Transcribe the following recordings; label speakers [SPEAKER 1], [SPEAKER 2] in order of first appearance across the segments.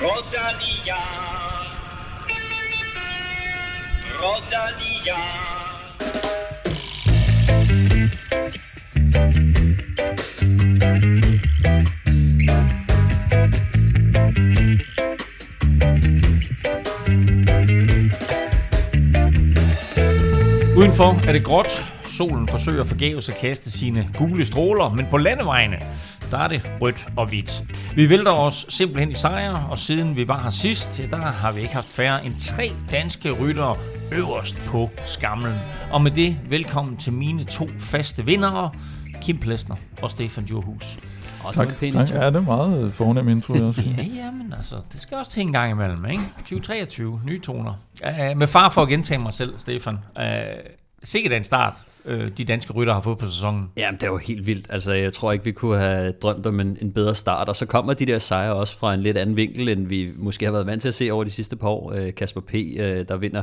[SPEAKER 1] Rodania. Rodania.
[SPEAKER 2] Udenfor er det gråt. Solen forsøger forgæves at kaste sine gule stråler, men på landevejene, der er det rødt og hvidt. Vi vælter os simpelthen i sejre, og siden vi var her sidst, der har vi ikke haft færre end tre danske ryttere øverst på skamlen. Og med det, velkommen til mine to faste vindere, Kim Plesner og Stefan Djurhus.
[SPEAKER 3] Også tak, pæn tak. Ja, det er meget fornem intro, jeg også.
[SPEAKER 2] ja, ja, men altså, det skal også til en gang imellem, ikke? 2023, nye toner. Uh, med far for at gentage mig selv, Stefan. Uh, sikkert en start, øh, de danske rytter har fået på sæsonen.
[SPEAKER 4] Ja, det var helt vildt. Altså, jeg tror ikke, vi kunne have drømt om en, en bedre start. Og så kommer de der sejre også fra en lidt anden vinkel, end vi måske har været vant til at se over de sidste par år. Øh, Kasper P., øh, der vinder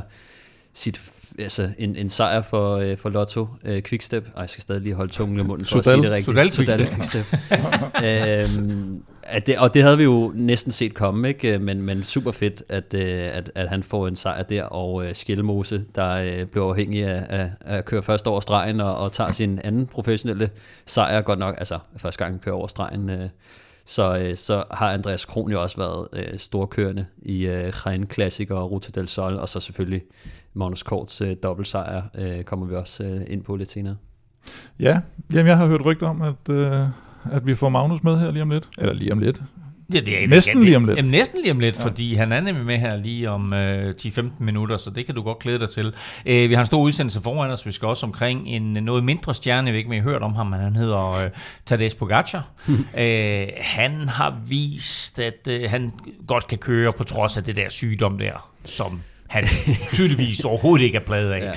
[SPEAKER 4] sit altså en, en sejr for, øh, for Lotto øh, Quickstep. Ej, jeg skal stadig lige holde tungen i munden for Sudal. at sige det rigtigt.
[SPEAKER 2] Sudal Quickstep. Sudal
[SPEAKER 4] Quickstep. øhm, at det, og det havde vi jo næsten set komme, ikke? Men, men super fedt, at, øh, at, at han får en sejr der, og øh, Skjelmose, der øh, blev afhængig af, af, af at køre først over stregen, og, og tager sin anden professionelle sejr, godt nok, altså første gang han kører over stregen, øh, så, øh, så har Andreas Kron jo også været øh, storkørende i øh, Jaén Classic og Ruta del Sol, og så selvfølgelig Magnus Korts øh, dobbeltsejr øh, kommer vi også øh, ind på lidt senere.
[SPEAKER 3] Ja, jamen jeg har hørt rygter om, at, øh, at vi får Magnus med her lige om lidt. Eller lige om lidt.
[SPEAKER 2] Ja, det er
[SPEAKER 3] næsten lige om lidt.
[SPEAKER 2] Jamen, næsten lige om lidt, ja. fordi han er nemlig med her lige om øh, 10-15 minutter, så det kan du godt glæde dig til. Øh, vi har en stor udsendelse foran os, vi skal også omkring en noget mindre stjerne, jeg ved ikke, har hørt om ham, men han hedder øh, Tadej Pogacar. øh, han har vist, at øh, han godt kan køre på trods af det der sygdom der, som han tydeligvis overhovedet ikke er pladet af.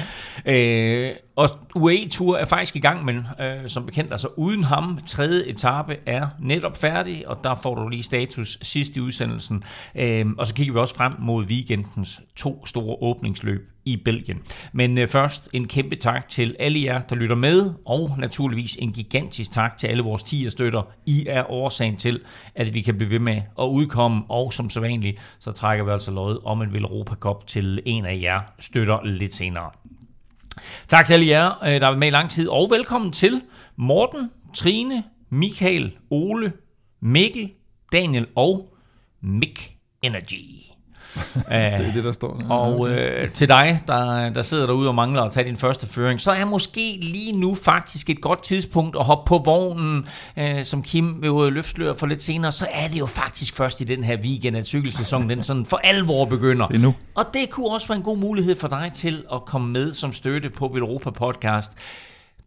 [SPEAKER 2] Ja. Øh, og UAE Tour er faktisk i gang, men øh, som bekendt, altså uden ham, tredje etape er netop færdig, og der får du lige status sidst i udsendelsen. Øh, og så kigger vi også frem mod weekendens to store åbningsløb i Belgien. Men øh, først en kæmpe tak til alle jer, der lytter med, og naturligvis en gigantisk tak til alle vores 10 støtter. I er årsagen til, at vi kan blive ved med at udkomme, og som så vanligt, så trækker vi altså lod om en Europa Cup til en af jer støtter lidt senere. Tak til alle jer, øh, der har været med i lang tid, og velkommen til Morten, Trine, Michael, Ole, Mikkel, Daniel og Mick Energy.
[SPEAKER 3] det er det, der står.
[SPEAKER 2] Og øh, til dig, der, der sidder derude og mangler at tage din første føring, så er måske lige nu faktisk et godt tidspunkt at hoppe på vognen, øh, som Kim vil løftsløre for lidt senere, så er det jo faktisk først i den her weekend, at cykelsæsonen den sådan for alvor begynder.
[SPEAKER 3] Det er nu.
[SPEAKER 2] Og det kunne også være en god mulighed for dig til at komme med som støtte på Velropa Podcast.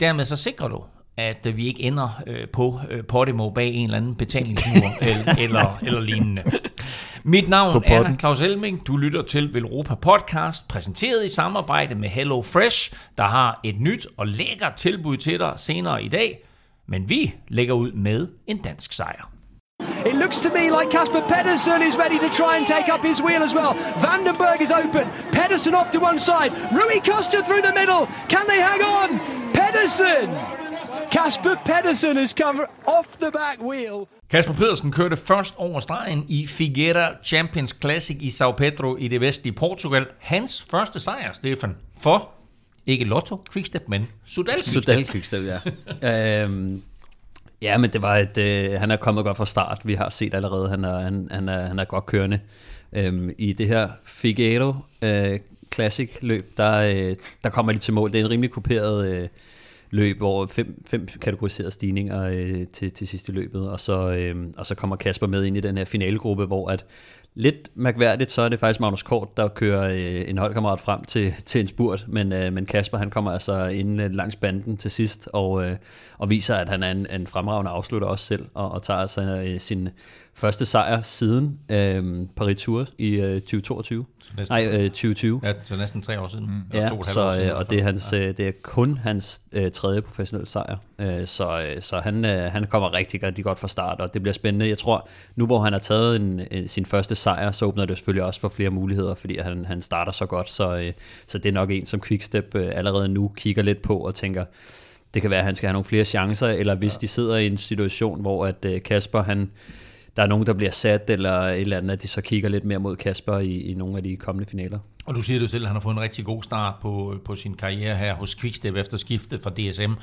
[SPEAKER 2] Dermed så sikrer du, at vi ikke ender øh, på øh, Podimo bag en eller anden betalingsmur eller, eller, eller lignende. Mit navn er Claus Elming. Du lytter til Velropa Podcast, præsenteret i samarbejde med Hello Fresh, der har et nyt og lækkert tilbud til dig senere i dag. Men vi lægger ud med en dansk sejr.
[SPEAKER 5] It looks to me like Casper Pedersen is ready to try and take up his wheel as well. Vandenberg is open. Pedersen off to one side. Rui Costa through the middle. Can they hang on? Pedersen! Kasper Pedersen is come off the back wheel.
[SPEAKER 2] Kasper Pedersen kørte først over stregen i Figueira Champions Classic i São Pedro i det vestlige Portugal. Hans første sejr, Stefan, for ikke Lotto Quickstep, men Sudal Quickstep.
[SPEAKER 4] Sudal Quickstep, ja. øhm, ja, men det var et, øh, han er kommet godt fra start. Vi har set allerede, han er, han, han er, han er godt kørende. Øhm, I det her Figueiro øh, Classic løb, der, øh, der kommer de til mål. Det er en rimelig kuperet øh, løb, hvor fem, fem kategoriserede stigninger øh, til, til sidste løbet, og så, øh, og så kommer Kasper med ind i den her finalegruppe, hvor at lidt mærkværdigt, så er det faktisk Magnus Kort, der kører øh, en holdkammerat frem til, til en spurt, men, øh, men Kasper han kommer altså ind øh, langs banden til sidst, og, øh, og viser, at han er en, en fremragende afslutter også selv, og, og tager altså øh, sin første sejr siden øh, Paris Tour i øh, 2022. Nej, øh, 2020.
[SPEAKER 2] Ja, så næsten tre år siden. Mm.
[SPEAKER 4] Ja, to så, år siden, øh, og det er, hans, ja. Øh, det er kun hans øh, tredje professionelle sejr. Øh, så øh, så han, øh, han kommer rigtig, rigtig godt fra start, og det bliver spændende. Jeg tror, nu hvor han har taget en, en, sin første sejr, så åbner det selvfølgelig også for flere muligheder, fordi han, han starter så godt. Så, øh, så det er nok en, som Quickstep øh, allerede nu kigger lidt på og tænker, det kan være, at han skal have nogle flere chancer, eller hvis ja. de sidder i en situation, hvor at øh, Kasper han der er nogen, der bliver sat, eller et eller andet, at de så kigger lidt mere mod Kasper i, i nogle af de kommende finaler.
[SPEAKER 2] Og du siger det selv, at han har fået en rigtig god start på, på sin karriere her hos Quickstep efter skiftet fra DSM. Mm.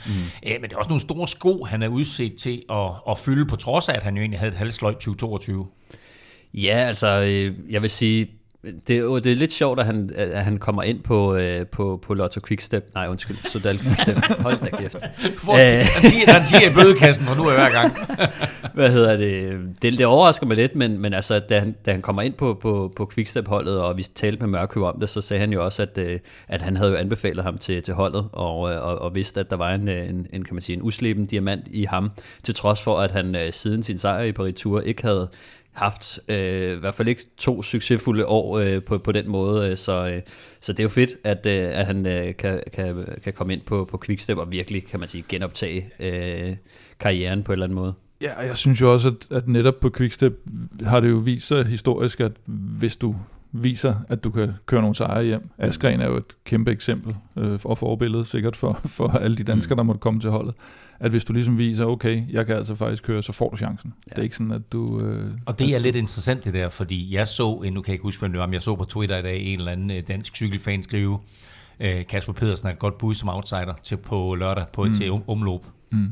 [SPEAKER 2] Æ, men det er også nogle store sko, han er udset til at, at fylde, på trods af, at han jo egentlig havde et halvsløjt 2022.
[SPEAKER 4] Ja, altså, øh, jeg vil sige, det, er, det er lidt sjovt, at han, at han kommer ind på, øh, på, på Lotto Quickstep. Nej, undskyld, Sodal Quickstep. Hold da kæft.
[SPEAKER 2] Får en 10 i bødekassen fra nu af hver gang.
[SPEAKER 4] Hvad hedder det? det? Det overrasker mig lidt, men, men altså, da han, da han kommer ind på, på, på Quickstep-holdet, og vi talte med Mørkøv om det, så sagde han jo også, at, øh, at han havde jo anbefalet ham til, til holdet, og, øh, og, og vidste, at der var en, en, en, kan man sige, en usleben diamant i ham, til trods for, at han øh, siden sin sejr i Paris Tour ikke havde haft øh, i hvert fald ikke to succesfulde år øh, på, på den måde, øh, så, øh, så det er jo fedt, at, øh, at han øh, kan, kan, kan komme ind på, på Quickstep og virkelig, kan man sige, genoptage øh, karrieren på en eller anden måde.
[SPEAKER 3] Ja, jeg synes jo også, at, at netop på Quickstep har det jo vist sig historisk, at hvis du viser, at du kan køre nogle sejre hjem. Askren er jo et kæmpe eksempel øh, og forbillede sikkert for, for alle de danskere, der måtte komme til holdet. At hvis du ligesom viser, okay, jeg kan altså faktisk køre, så får du chancen. Ja. Det er ikke sådan, at du... Øh,
[SPEAKER 2] og det er lidt interessant det der, fordi jeg så, nu kan jeg ikke huske, hvem det var, men jeg så på Twitter i dag en eller anden øh, dansk cykelfan skrive, øh, Kasper Pedersen er et godt bud som outsider til på lørdag på mm. til omløb. Mm.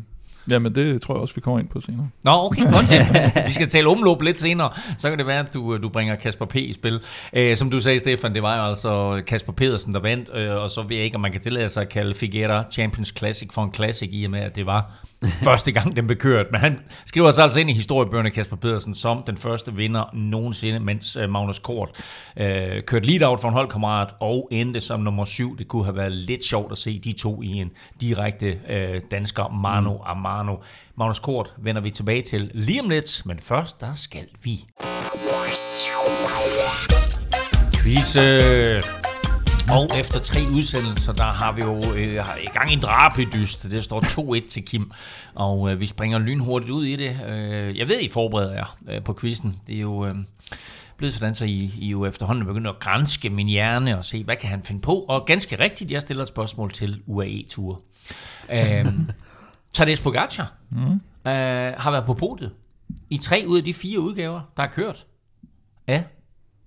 [SPEAKER 3] Jamen, det tror jeg også, vi kommer ind på senere.
[SPEAKER 2] Nå, okay, godt. Ja. vi skal tale omløb lidt senere. Så kan det være, at du, du bringer Kasper P. i spil. Æ, som du sagde, Stefan, det var jo altså Kasper Pedersen, der vandt. Øh, og så ved jeg ikke, om man kan tillade sig at kalde Figuera Champions Classic for en classic, i og med, at det var første gang, den blev kørt. Men han skriver sig altså ind i historiebøgerne Kasper Pedersen som den første vinder nogensinde, mens øh, Magnus Kort øh, kørte lead-out for en holdkammerat og endte som nummer syv. Det kunne have været lidt sjovt at se de to i en direkte øh, dansker, Mano mm. Amano. Magnus Kort vender vi tilbage til lige om lidt, men først der skal vi. Quizze! Og efter tre udsendelser, der har vi jo øh, i gang i en drabedyst. Det står 2-1 til Kim, og øh, vi springer lynhurtigt ud i det. Øh, jeg ved, I forbereder jer øh, på quizzen. Det er jo øh, blevet sådan, så I, I jo efterhånden begynder at grænske min hjerne og se, hvad kan han finde på. Og ganske rigtigt, jeg stiller et spørgsmål til UAE-tur. Øh, Tadej Pogacar mm. øh, har været på podiet i tre ud af de fire udgaver, der er kørt af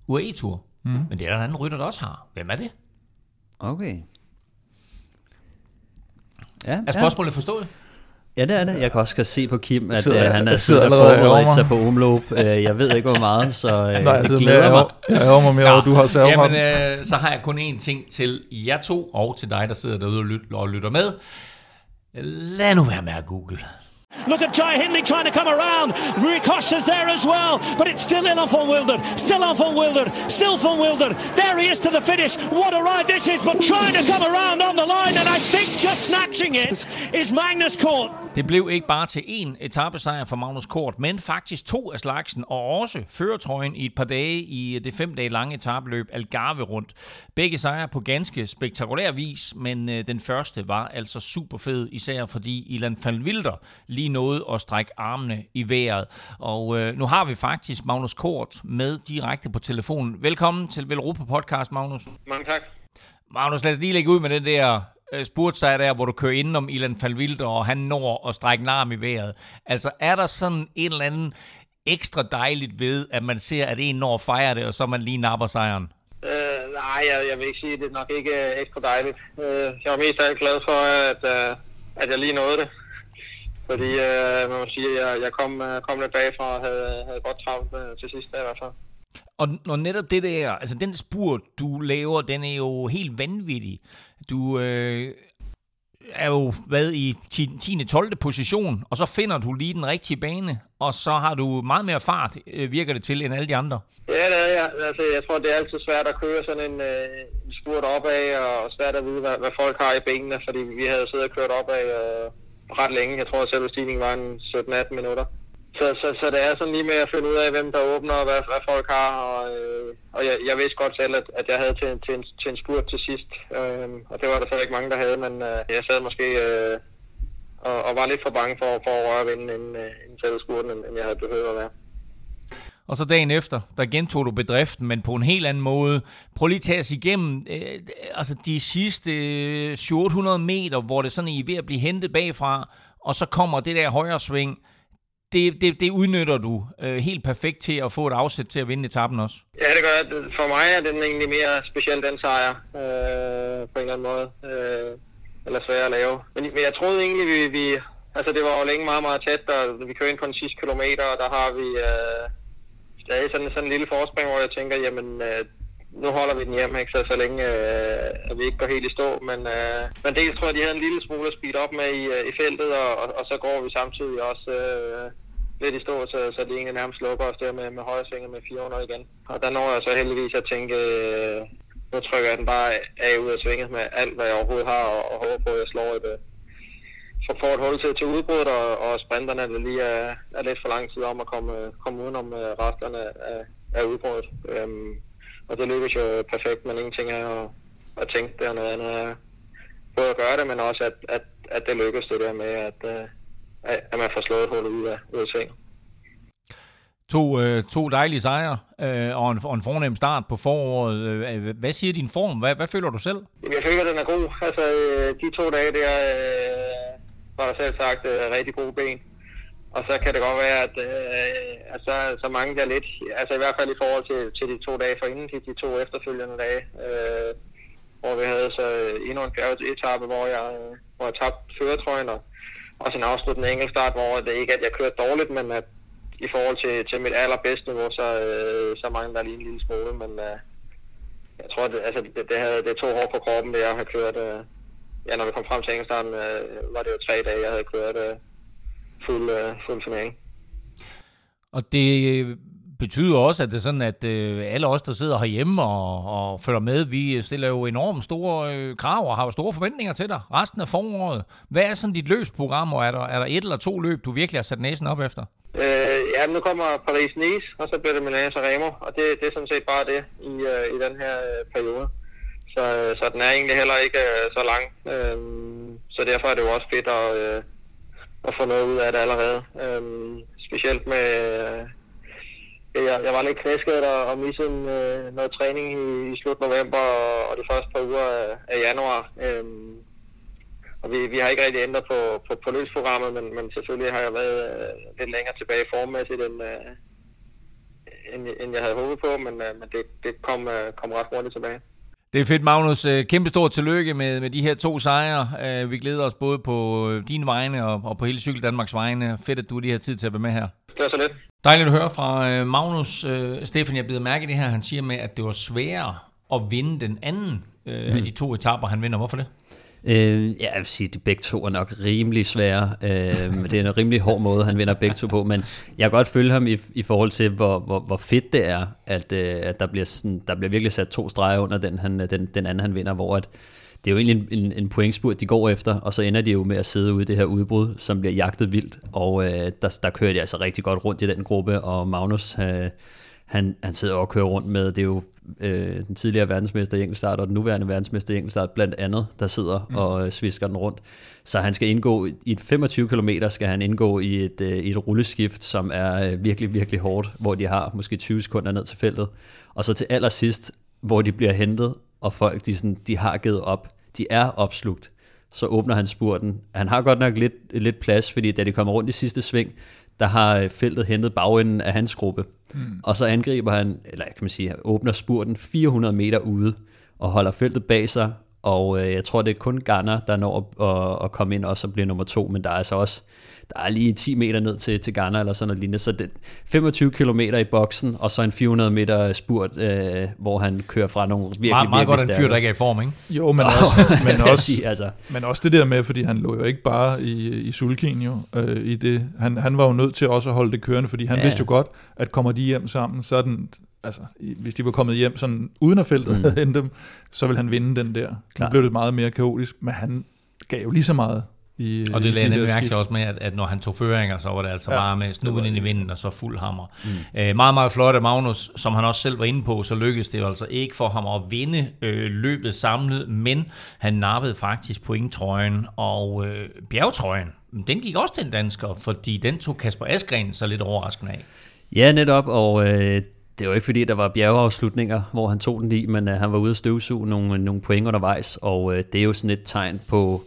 [SPEAKER 2] UAE-tur. Mm. Men det er der en anden rytter, der også har. Hvem er det?
[SPEAKER 4] Okay.
[SPEAKER 2] Ja, er spørgsmålet ja. forstået?
[SPEAKER 4] Ja, det er det. Jeg kan også se på Kim, at sidder, uh, han er sidder forberedt sig på omløb. Uh, jeg ved ikke, hvor meget, så uh, Nej, det altså, glæder mig.
[SPEAKER 3] Jeg er mig mere, at du har serveret.
[SPEAKER 2] Jamen, uh, så har jeg kun én ting til jer to, og til dig, der sidder derude og lytter, og lytter med. Lad nu være med at google. Look at Jai Hindley trying to come around. Costa's there as well, but it's still in off Wildered. Still off Wildered. Still from Wildered. There he is to the finish. What a ride this is, but trying to come around on the line, and I think just snatching it is Magnus Kort. Det blev ikke bare til én etappesejr for Magnus Kort, men faktisk to af slagsen, og også føretrøjen i et par dage i det fem dage lange etappeløb Algarve rundt. Begge sejre på ganske spektakulær vis, men øh, den første var altså super fed, især fordi Ilan van Wilder lige nåede at strække armene i vejret. Og øh, nu har vi faktisk Magnus Kort med direkte på telefonen. Velkommen til Velropa Podcast, Magnus.
[SPEAKER 6] Mange tak.
[SPEAKER 2] Magnus, lad os lige lægge ud med den der Øh, spurgte sig der, hvor du kører indenom Ilan Falvilder, og han når at strække en arm i vejret. Altså, er der sådan en eller anden ekstra dejligt ved, at man ser, at en når fejrer det, og så man lige napper sejren?
[SPEAKER 6] Øh, nej, jeg, jeg vil ikke sige, at det er nok ikke øh, ekstra dejligt. Øh, jeg var mest af glad for, at, øh, at jeg lige nåede det. Fordi øh, man må sige, at jeg, jeg kom, øh, kom lidt bagfra og havde, havde godt travlt øh, til sidst i hvert fald.
[SPEAKER 2] Og, og netop det der, altså den spurt, du laver, den er jo helt vanvittig. Du øh, er jo hvad i 10. 10. 12. position, og så finder du lige den rigtige bane, og så har du meget mere fart, øh, virker det til, end alle de andre.
[SPEAKER 6] Ja, det er jeg. Altså, jeg tror, det er altid svært at køre sådan en, øh, en spurt opad, og svært at vide, hvad, hvad folk har i benene, fordi vi havde siddet og kørt opad øh, ret længe. Jeg tror, at selve stigningen var en 17-18 minutter. Så, så, så det er sådan lige med at finde ud af, hvem der åbner, og hvad, hvad folk har. Og, øh, og jeg, jeg vidste godt selv, at, at jeg havde til, til, en, til en spurt til sidst. Øh, og det var der så ikke mange, der havde, men øh, jeg sad måske øh, og, og var lidt for bange for, for at røre vinden inden, øh, inden selve spurten, end, end jeg havde behøvet at være.
[SPEAKER 2] Og så dagen efter, der gentog du bedriften, men på en helt anden måde. Prøv lige at tage os igennem øh, altså de sidste øh, 700 meter, hvor det sådan er ved at blive hentet bagfra, og så kommer det der højre sving det, det, det udnytter du øh, helt perfekt til at få et afsæt til at vinde etappen også.
[SPEAKER 6] Ja, det gør jeg. For mig er den egentlig mere speciel, den sejr, øh, på en eller anden måde. Øh, eller svær at lave. Men, men jeg troede egentlig, vi, vi... Altså, det var jo længe meget, meget tæt, og vi kører ind på den sidste kilometer, og der har vi øh, stadig sådan, sådan en lille forspring, hvor jeg tænker, jamen, øh, nu holder vi den hjem, ikke? Så, så længe øh, at vi ikke går helt i stå. Men, øh, men dels tror jeg, de havde en lille smule at speed op med i, øh, i feltet, og, og, og, så går vi samtidig også øh, lidt i stå, så, så det egentlig nærmest lukker os der med, med højre svinger med 400 igen. Og der når jeg så heldigvis at tænke, øh, nu trykker jeg den bare af ud af svinget med alt, hvad jeg overhovedet har, og, og håber på, at jeg slår et, øh, for får et hul til, til udbruddet, og, og sprinterne der lige er, er lidt for lang tid om at komme, komme udenom øh, resterne af, af udbruddet. Øhm, og det lykkes jo perfekt, men ingenting er at, at tænke det noget andet er både at gøre det, men også at, at, at det lykkes det der med, at, øh, at man får slået hullet ud af, ud af ting.
[SPEAKER 2] To, øh, to dejlige sejre øh, og, en, og en fornem start på foråret. Øh, hvad siger din form? Hvad, hvad føler du selv?
[SPEAKER 6] Jeg føler, at den er god. Altså, øh, de to dage der øh, var der selv sagt øh, rigtig gode ben. Og så kan det godt være, at, øh, at så, så mange der lidt, altså i hvert fald i forhold til, til de to dage forinden, de, de to efterfølgende dage, øh, hvor vi havde så endnu en etape, hvor jeg, hvor jeg tabte føretrøjen, og og sin afsluttende enkeltstart, hvor det ikke at jeg kørte dårligt, men at i forhold til, til mit allerbedste niveau, så, øh, så mangler der lige en lille smule, men øh, jeg tror, det, altså, det, det, havde, det tog hårdt på kroppen, det jeg har kørt. Øh, ja, når vi kom frem til enkeltstarten, øh, var det jo tre dage, jeg havde kørt øh, fuld, øh, fuld turnering.
[SPEAKER 2] Og det øh, betyder også, at det er sådan, at øh, alle os, der sidder herhjemme og, og følger med, vi stiller jo enormt store øh, krav og har jo store forventninger til dig resten af foråret. Hvad er sådan dit løbsprogram, og er der, er der et eller to løb, du virkelig har sat næsen op efter?
[SPEAKER 6] Øh, ja, nu kommer Paris-Nice, og så bliver det Milan Remo, og det, det er sådan set bare det i, øh, i den her øh, periode. Så, øh, så den er egentlig heller ikke øh, så lang. Øh, så derfor er det jo også fedt at, øh, at få noget ud af det allerede. Øh, specielt med... Øh, jeg, jeg var lidt knæskadet og, og missede en, øh, noget træning i, i slut november og, og de første par uger af, af januar. Øh, og vi, vi har ikke rigtig ændret på, på, på løbsprogrammet, men, men selvfølgelig har jeg været øh, lidt længere tilbage formmæssigt, end, øh, end, end jeg havde håbet på, men, øh, men det, det kom, øh, kom ret hurtigt tilbage.
[SPEAKER 2] Det er fedt, Magnus. Øh, kæmpe stort tillykke med, med de her to sejre. Øh, vi glæder os både på øh, dine vegne og, og på hele Cykel Danmarks vegne. Fedt, at du lige har tid til at være med her.
[SPEAKER 6] Det var så lidt.
[SPEAKER 2] Dejligt at høre fra Magnus. Stefan, jeg bliver mærke i det her. Han siger med, at det var sværere at vinde den anden mm. af de to etaper, han vinder. Hvorfor det?
[SPEAKER 4] Øh, ja, jeg vil sige, at de begge to er nok rimelig svære. Øh, det er en rimelig hård måde, han vinder begge to på, men jeg kan godt følge ham i, i forhold til, hvor, hvor, hvor fedt det er, at, øh, at der, bliver sådan, der bliver virkelig sat to streger under den, han, den, den anden, han vinder, hvor at, det er jo egentlig en, en, en pointspurt, de går efter, og så ender de jo med at sidde ude i det her udbrud, som bliver jagtet vildt, og øh, der, der kører de altså rigtig godt rundt i den gruppe, og Magnus, øh, han, han sidder og kører rundt med, det er jo øh, den tidligere verdensmester i enkeltstart og den nuværende verdensmester i enkeltstart blandt andet, der sidder mm. og øh, svisker den rundt. Så han skal indgå i et 25 km skal han indgå i et, øh, et rulleskift, som er øh, virkelig, virkelig hårdt, hvor de har måske 20 sekunder ned til feltet. Og så til allersidst, hvor de bliver hentet, og folk de, sådan, de har givet op. De er opslugt. Så åbner han spurten. Han har godt nok lidt, lidt plads, fordi da de kommer rundt i sidste sving, der har øh, feltet hentet bagenden af hans gruppe. Mm. Og så angriber han, eller kan man sige, åbner spurten 400 meter ude, og holder feltet bag sig, og øh, jeg tror, det er kun Garner, der når at, at komme ind også og blive nummer to, men der er altså også der er lige 10 meter ned til, til Ghana eller sådan noget lignende. Så det 25 km i boksen, og så en 400 meter spurt, øh, hvor han kører fra nogle virkelig,
[SPEAKER 2] meget, meget godt en fyr, der ikke er i form, ikke?
[SPEAKER 3] Jo, men også, men, også, sige, altså. men også det der med, fordi han lå jo ikke bare i, i sulkin jo. Øh, i det. Han, han var jo nødt til også at holde det kørende, fordi han ja. vidste jo godt, at kommer de hjem sammen, så er den, altså, hvis de var kommet hjem sådan uden at feltet mm. havde dem, så ville han vinde den der. Nu blev det meget mere kaotisk, men han gav jo lige så meget i,
[SPEAKER 2] og det lagde nemlig mærke til også med, at, at når han tog føringer, så var det altså ja, bare med snuden ind i vinden, og så fuld hammer. Mm. Øh, meget, meget flot af Magnus, som han også selv var inde på, så lykkedes det altså ikke for ham at vinde øh, løbet samlet, men han nappede faktisk pointtrøjen, og øh, bjergtrøjen, den gik også til en dansker, fordi den tog Kasper Askren så lidt overraskende af.
[SPEAKER 4] Ja, netop, og øh, det var ikke fordi, der var bjergeafslutninger, hvor han tog den i, men øh, han var ude at støvsuge nogle, øh, nogle point undervejs, og øh, det er jo sådan et tegn på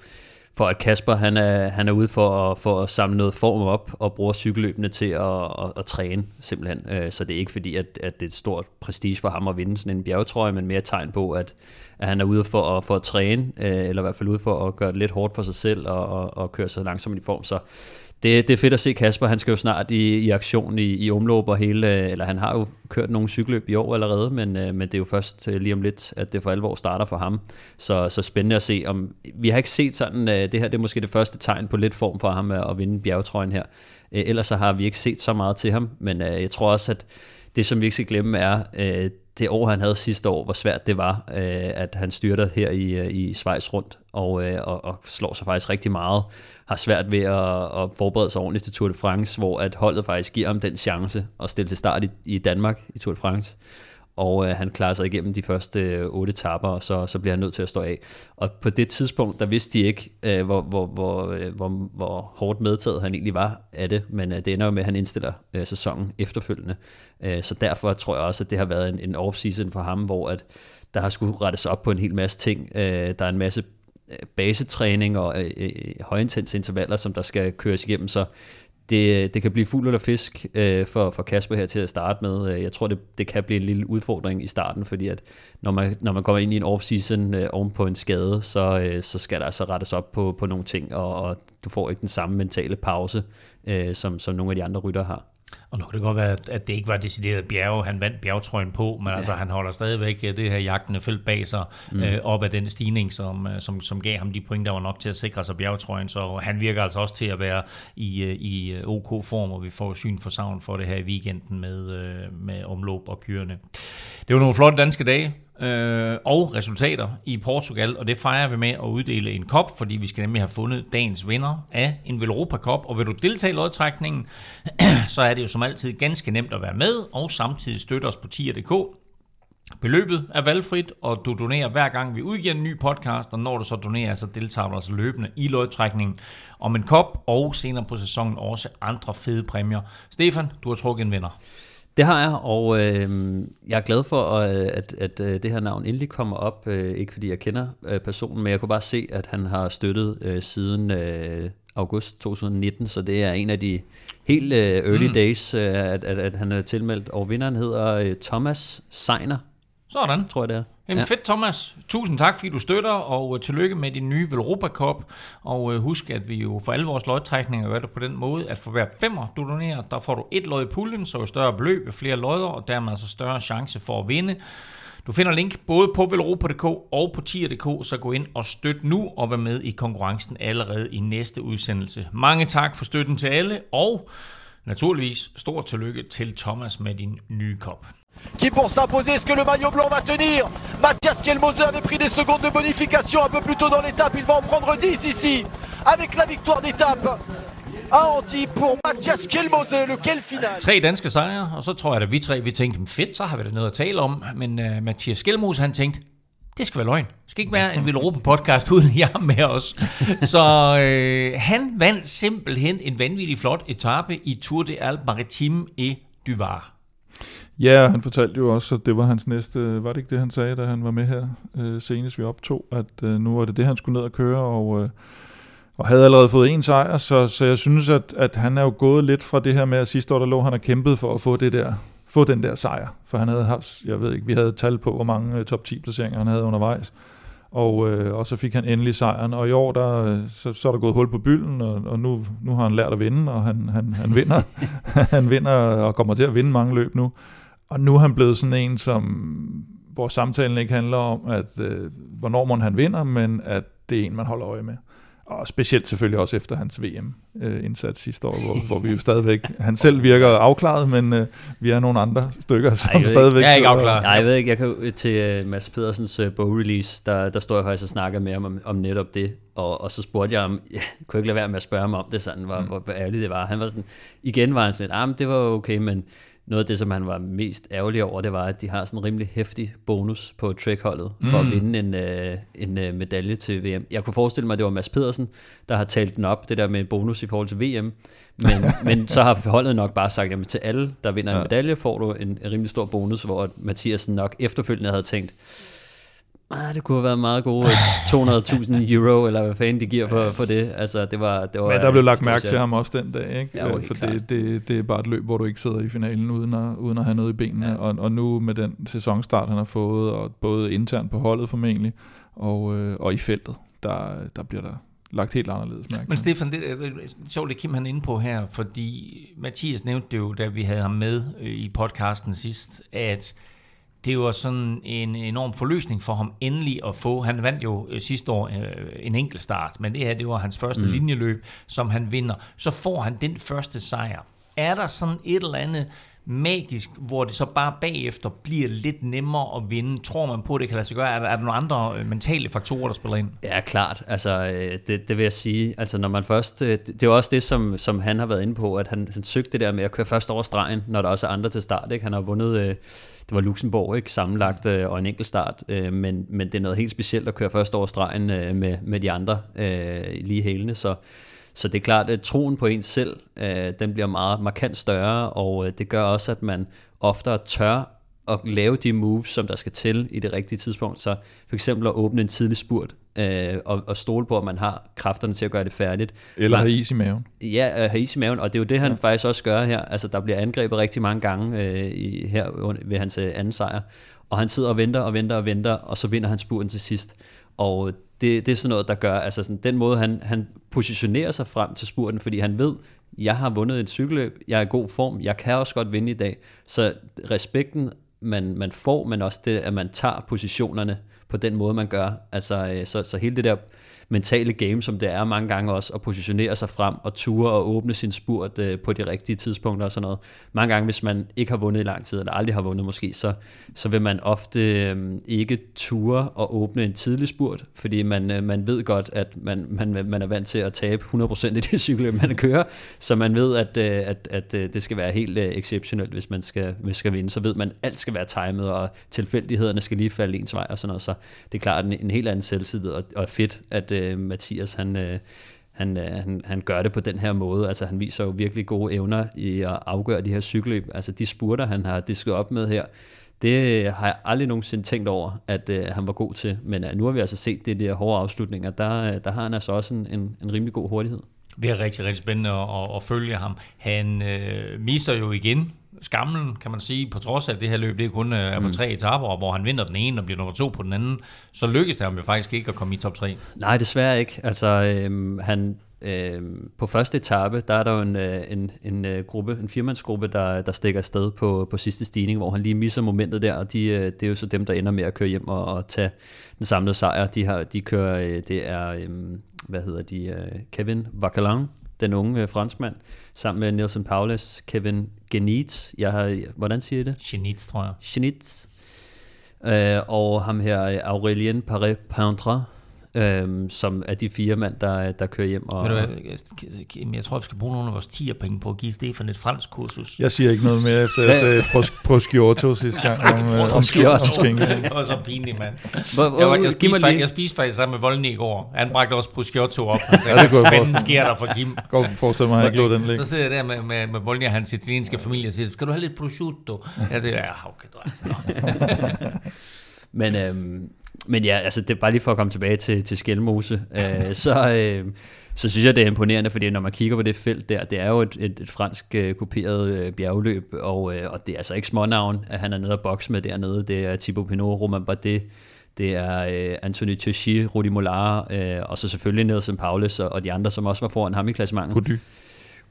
[SPEAKER 4] for at Kasper han er, han er ude for at, for at samle noget form op og bruger cykelløbene til at, at, at træne simpelthen. Øh, så det er ikke fordi, at, at det er et stort prestige for ham at vinde sådan en bjergetrøje, men mere et tegn på, at, at han er ude for at, for at træne, øh, eller i hvert fald ude for at gøre det lidt hårdt for sig selv og, og, og køre sig langsomt i form. Så det, det er fedt at se Kasper, han skal jo snart i, i aktion i, i omløb og hele, eller han har jo kørt nogle cykelløb i år allerede, men, øh, men det er jo først øh, lige om lidt, at det for alvor starter for ham. Så, så spændende at se, om vi har ikke set sådan, øh, det her det er måske det første tegn på lidt form for ham at, at vinde bjergetrøjen her. Øh, ellers så har vi ikke set så meget til ham, men øh, jeg tror også, at det som vi ikke skal glemme er, øh, det år, han havde sidste år, hvor svært det var, øh, at han styrter her i, øh, i Schweiz rundt, og, øh, og, og slår sig faktisk rigtig meget. Har svært ved at, at forberede sig ordentligt til Tour de France, hvor at holdet faktisk giver ham den chance at stille til start i, i Danmark i Tour de France og øh, han klarer sig igennem de første øh, otte tapper, og så, så bliver han nødt til at stå af. Og på det tidspunkt, der vidste de ikke, øh, hvor, hvor, hvor, øh, hvor, hvor hårdt medtaget han egentlig var af det, men øh, det ender jo med, at han indstiller øh, sæsonen efterfølgende. Øh, så derfor tror jeg også, at det har været en, en off-season for ham, hvor at der har skulle rettes op på en hel masse ting. Øh, der er en masse øh, basetræning og øh, øh, højintense intervaller, som der skal køres igennem, så det, det kan blive fuld eller fisk øh, for, for Kasper her til at starte med. Øh, jeg tror, det, det kan blive en lille udfordring i starten, fordi at når man, når man kommer ind i en off-season øh, oven på en skade, så, øh, så skal der altså rettes op på, på nogle ting, og, og du får ikke den samme mentale pause, øh, som, som nogle af de andre rytter har.
[SPEAKER 2] Og nu kan det godt være, at det ikke var decideret bjerge, han vandt bjergetrøjen på, men ja. altså han holder stadigvæk øh, det her jagtende felt bag sig, mm. øh, op af den stigning, som, øh, som, som gav ham de point, der var nok til at sikre sig bjergetrøjen, så han virker altså også til at være i, øh, i OK form, og vi får syn for savn for det her i weekenden med, med omlåb og kyrene. Det var nogle flotte danske dage, øh, og resultater i Portugal, og det fejrer vi med at uddele en kop, fordi vi skal nemlig have fundet dagens vinder af en Velropa Cup, og vil du deltage i lodtrækningen, så er det jo som altid ganske nemt at være med, og samtidig støtte os på tier.dk. Beløbet er valgfrit, og du donerer hver gang vi udgiver en ny podcast, og når du så donerer, så deltager du altså løbende i lodtrækningen om en kop, og senere på sæsonen også andre fede præmier. Stefan, du har trukket en vinder.
[SPEAKER 4] Det har jeg, og øh, jeg er glad for, at, at, at øh, det her navn endelig kommer op. Øh, ikke fordi jeg kender øh, personen, men jeg kunne bare se, at han har støttet øh, siden øh, august 2019, så det er en af de helt øh, early mm. days, øh, at, at, at han er tilmeldt. Og vinderen hedder øh, Thomas Seiner.
[SPEAKER 2] Sådan.
[SPEAKER 4] Tror jeg, det er.
[SPEAKER 2] Jamen ja. fedt, Thomas. Tusind tak, fordi du støtter, og uh, tillykke med din nye Velropa Cup. Og uh, husk, at vi jo for alle vores lodtrækninger gør det på den måde, at for hver femmer, du donerer, der får du et lod i puljen, så jo større beløb, flere lodder, og dermed altså større chance for at vinde. Du finder link både på velropa.dk og på tier.dk, så gå ind og støt nu og vær med i konkurrencen allerede i næste udsendelse. Mange tak for støtten til alle, og naturligvis stort tillykke til Thomas med din nye kop.
[SPEAKER 7] Qui pour s'imposer, est-ce que le maillot blanc va tenir Mathias Kelmose avait pris des secondes de bonification un peu plus tôt dans l'étape, il va en prendre 10 ici, avec la victoire d'étape. À Anti pour Mathias Kelmose, lequel final
[SPEAKER 2] Tre danske sejre, og så tror jeg, at vi tre vi tænkte, fedt, så har vi da noget at tale om. Men uh, Mathias Kelmose, han tænkte, det skal være løgn. Det skal ikke være en Villeuropa podcast uden jer med os. Så øh, han vandt simpelthen en vanvittig flot etape i Tour de Alpes Maritime et du
[SPEAKER 3] Ja, han fortalte jo også, at det var hans næste, var det ikke det, han sagde, da han var med her? Øh, senest vi optog, at øh, nu var det det, han skulle ned og køre, og, øh, og havde allerede fået en sejr, så, så jeg synes, at, at han er jo gået lidt fra det her med, at sidste år, der lå han og kæmpet for at få det der, få den der sejr, for han havde haft, jeg ved ikke, vi havde tal på, hvor mange øh, top 10 placeringer han havde undervejs, og, øh, og så fik han endelig sejren, og i år der, øh, så, så er der gået hul på bylden, og, og nu, nu har han lært at vinde, og han, han, han vinder, han vinder og kommer til at vinde mange løb nu. Og nu er han blevet sådan en, som hvor samtalen ikke handler om, at øh, hvornår man han vinder, men at det er en, man holder øje med. Og specielt selvfølgelig også efter hans VM-indsats sidste år, hvor, hvor vi jo stadigvæk, han selv virker afklaret, men øh, vi er nogle andre stykker, som Ej, stadigvæk...
[SPEAKER 2] Jeg er ikke afklaret.
[SPEAKER 4] Nej, jeg ved ikke, jeg kan til uh, Mads Pedersens uh, bog-release, der, der står jeg faktisk og snakker med ham om, om netop det, og, og så spurgte jeg ham, jeg kunne ikke lade være med at spørge ham om det, sådan, hvor, mm. hvor, ærligt det var. Han var sådan, igen var han sådan, ah, men det var okay, men noget af det, som han var mest ærgerlig over, det var, at de har sådan en rimelig hæftig bonus på trackholdet for mm. at vinde en, øh, en øh, medalje til VM. Jeg kunne forestille mig, at det var Mads Pedersen, der har talt den op, det der med bonus i forhold til VM. Men, men så har holdet nok bare sagt, at til alle, der vinder en medalje, får du en, en rimelig stor bonus, hvor Mathiasen nok efterfølgende havde tænkt, Ah, det kunne have været meget gode 200.000 euro, eller hvad fanden de giver for, for det. Altså, det var, det var
[SPEAKER 3] Men der blev lagt mærke til ham også den dag, ikke?
[SPEAKER 4] Ja, jo,
[SPEAKER 3] Øh, For det, det, det er bare et løb, hvor du ikke sidder i finalen uden at, uden at have noget i benene.
[SPEAKER 4] Ja.
[SPEAKER 3] Og, og nu med den sæsonstart, han har fået, og både internt på holdet formentlig, og, øh, og i feltet, der, der bliver der lagt helt anderledes mærke
[SPEAKER 2] Men. Stefan, det er sjovt, det Kim han er inde på her, fordi Mathias nævnte det jo, da vi havde ham med øh, i podcasten sidst, at det var sådan en enorm forløsning for ham endelig at få. Han vandt jo øh, sidste år øh, en enkelt start, men det her, det var hans første mm. linjeløb, som han vinder. Så får han den første sejr. Er der sådan et eller andet magisk, hvor det så bare bagefter bliver lidt nemmere at vinde? Tror man på, at det kan lade sig gøre? Er der, er der nogle andre øh, mentale faktorer, der spiller ind?
[SPEAKER 4] Ja, klart. Altså, det, det vil jeg sige. Altså, når man først... Det er også det, som, som han har været inde på, at han, han søgte det der med at køre først over stregen, når der også er andre til start. Ikke? Han har vundet... øh, det var Luxembourg, ikke? Sammenlagt øh, og en enkelt start. øh, Men, men det er noget helt specielt at køre først over stregen øh, med, med de andre øh, lige hælene. Så, så det er klart, at troen på ens selv, øh, den bliver meget markant større, og øh, det gør også, at man oftere tør at lave de moves, som der skal til i det rigtige tidspunkt. Så for eksempel at åbne en tidlig spurt, øh, og, og stole på, at man har kræfterne til at gøre det færdigt.
[SPEAKER 3] Eller have is i maven.
[SPEAKER 4] Ja, øh, have is i maven, og det er jo det, han ja. faktisk også gør her. Altså, der bliver angrebet rigtig mange gange øh, i, her ved hans øh, anden sejr, og han sidder og venter og venter og venter, og så vinder han spurten til sidst. Og det, det er sådan noget, der gør, altså sådan, den måde, han, han positionerer sig frem til spurten, fordi han ved, jeg har vundet et cykelløb, jeg er i god form, jeg kan også godt vinde i dag. Så respekten, man, man får, men også det, at man tager positionerne på den måde, man gør. Altså, øh, så, så hele det der mentale game, som det er mange gange også, at positionere sig frem og ture og åbne sin spurt øh, på de rigtige tidspunkter og sådan noget. Mange gange, hvis man ikke har vundet i lang tid, eller aldrig har vundet måske, så, så vil man ofte øh, ikke ture og åbne en tidlig spurt, fordi man, øh, man ved godt, at man, man, man er vant til at tabe 100% i det cykelløb, man kører, så man ved, at, øh, at, at øh, det skal være helt øh, exceptionelt, hvis man skal, hvis man skal vinde. Så ved man, at alt skal være timet, og tilfældighederne skal lige falde ens vej og sådan noget. Så det er klart en, en helt anden selvtillid, og, og fedt, at øh, Mathias han, øh, han, øh, han, han gør det på den her måde. Altså han viser jo virkelig gode evner i at afgøre de her cykelløb. Altså de spurter, han har disket op med her, det øh, har jeg aldrig nogensinde tænkt over, at øh, han var god til. Men øh, nu har vi altså set det der hårde afslutninger. Der, øh, der har han altså også en, en, en rimelig god hurtighed.
[SPEAKER 2] Det er rigtig, rigtig spændende at, at, at følge ham. Han øh, misser jo igen skamlen, kan man sige, på trods af at det her løb, det er kun øh, er på tre etaper, hvor han vinder den ene og bliver nummer to på den anden, så lykkes det ham jo faktisk ikke at komme i top 3.
[SPEAKER 4] Nej, desværre ikke. Altså, øhm, han, øhm, på første etape, der er der jo en, øh, en, en øh, gruppe, en firmandsgruppe, der, der stikker afsted på, på sidste stigning, hvor han lige misser momentet der, og de, det er jo så dem, der ender med at køre hjem og, og tage den samlede sejr. De, har, de kører, det er, øhm, hvad hedder de, Kevin Vacalin, den unge øh, franskmand, sammen med Nelson Paulus, Kevin Genitz, jeg har, hvordan siger jeg det?
[SPEAKER 2] Genit, tror jeg.
[SPEAKER 4] Schnitz, øh, og ham her Aurelien Paré-Pindre, øh, som er de fire mand, der, der kører hjem. Og,
[SPEAKER 2] Ved du hvad, jeg tror, vi skal bruge nogle af vores 10 penge på at give Stefan et fransk kursus.
[SPEAKER 3] Jeg siger ikke noget mere, efter jeg sagde pros- prosciutto sidste gang. Om, øh, om, skinke.
[SPEAKER 2] det var så pinligt, mand. Jeg, var, jeg, spiste faktisk,
[SPEAKER 4] lige-
[SPEAKER 2] jeg spiste faktisk sammen med Volny i går. Han bragte også prosciutto op. Han sagde,
[SPEAKER 3] Ja,
[SPEAKER 2] hvad fanden sker der for Kim?
[SPEAKER 3] Godt forestille mig, at jeg ikke lå den
[SPEAKER 2] Så
[SPEAKER 3] ligge.
[SPEAKER 2] sidder jeg der med, med, med Volny og hans italienske familie og siger, skal du have lidt prosciutto? Jeg siger, ja, okay, du er altså.
[SPEAKER 4] Men, øhm, men ja, altså det er bare lige for at komme tilbage til, til Skelmose, øh, så, øh, så synes jeg, det er imponerende, fordi når man kigger på det felt der, det er jo et, et, et fransk øh, kopieret øh, bjergløb, og, øh, og det er altså ikke smånavn, at han er nede og bokse med dernede. Det er Thibaut Pinot, Romain Bardet, det er øh, Anthony Teixeira, Rudi Mollard, øh, og så selvfølgelig Nelson Paulus og, og de andre, som også var foran ham i klassementet.
[SPEAKER 3] Gody.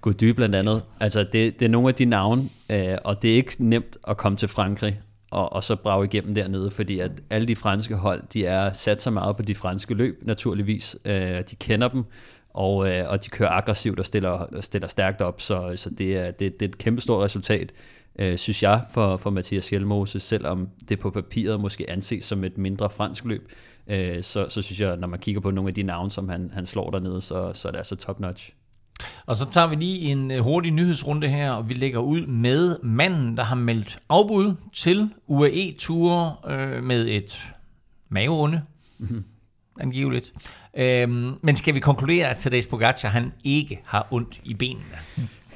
[SPEAKER 4] Gody blandt andet. Altså, det, det er nogle af de navne, øh, og det er ikke nemt at komme til Frankrig og, og så brage igennem dernede, fordi at alle de franske hold, de er sat så meget på de franske løb, naturligvis. Øh, de kender dem, og, øh, og de kører aggressivt og stiller, stiller stærkt op, så, så det, er, det, det er et kæmpestort resultat, øh, synes jeg, for, for Mathias Hjelmose, selvom det på papiret måske anses som et mindre fransk løb, øh, så, så synes jeg, når man kigger på nogle af de navne, som han, han slår dernede, så, så det er det altså top notch.
[SPEAKER 2] Og så tager vi lige en øh, hurtig nyhedsrunde her, og vi lægger ud med manden, der har meldt afbud til UAE-ture øh, med et maveonde, mm-hmm. angiveligt. Øhm, men skal vi konkludere, at Tadej Pogacar han ikke har ondt i benene?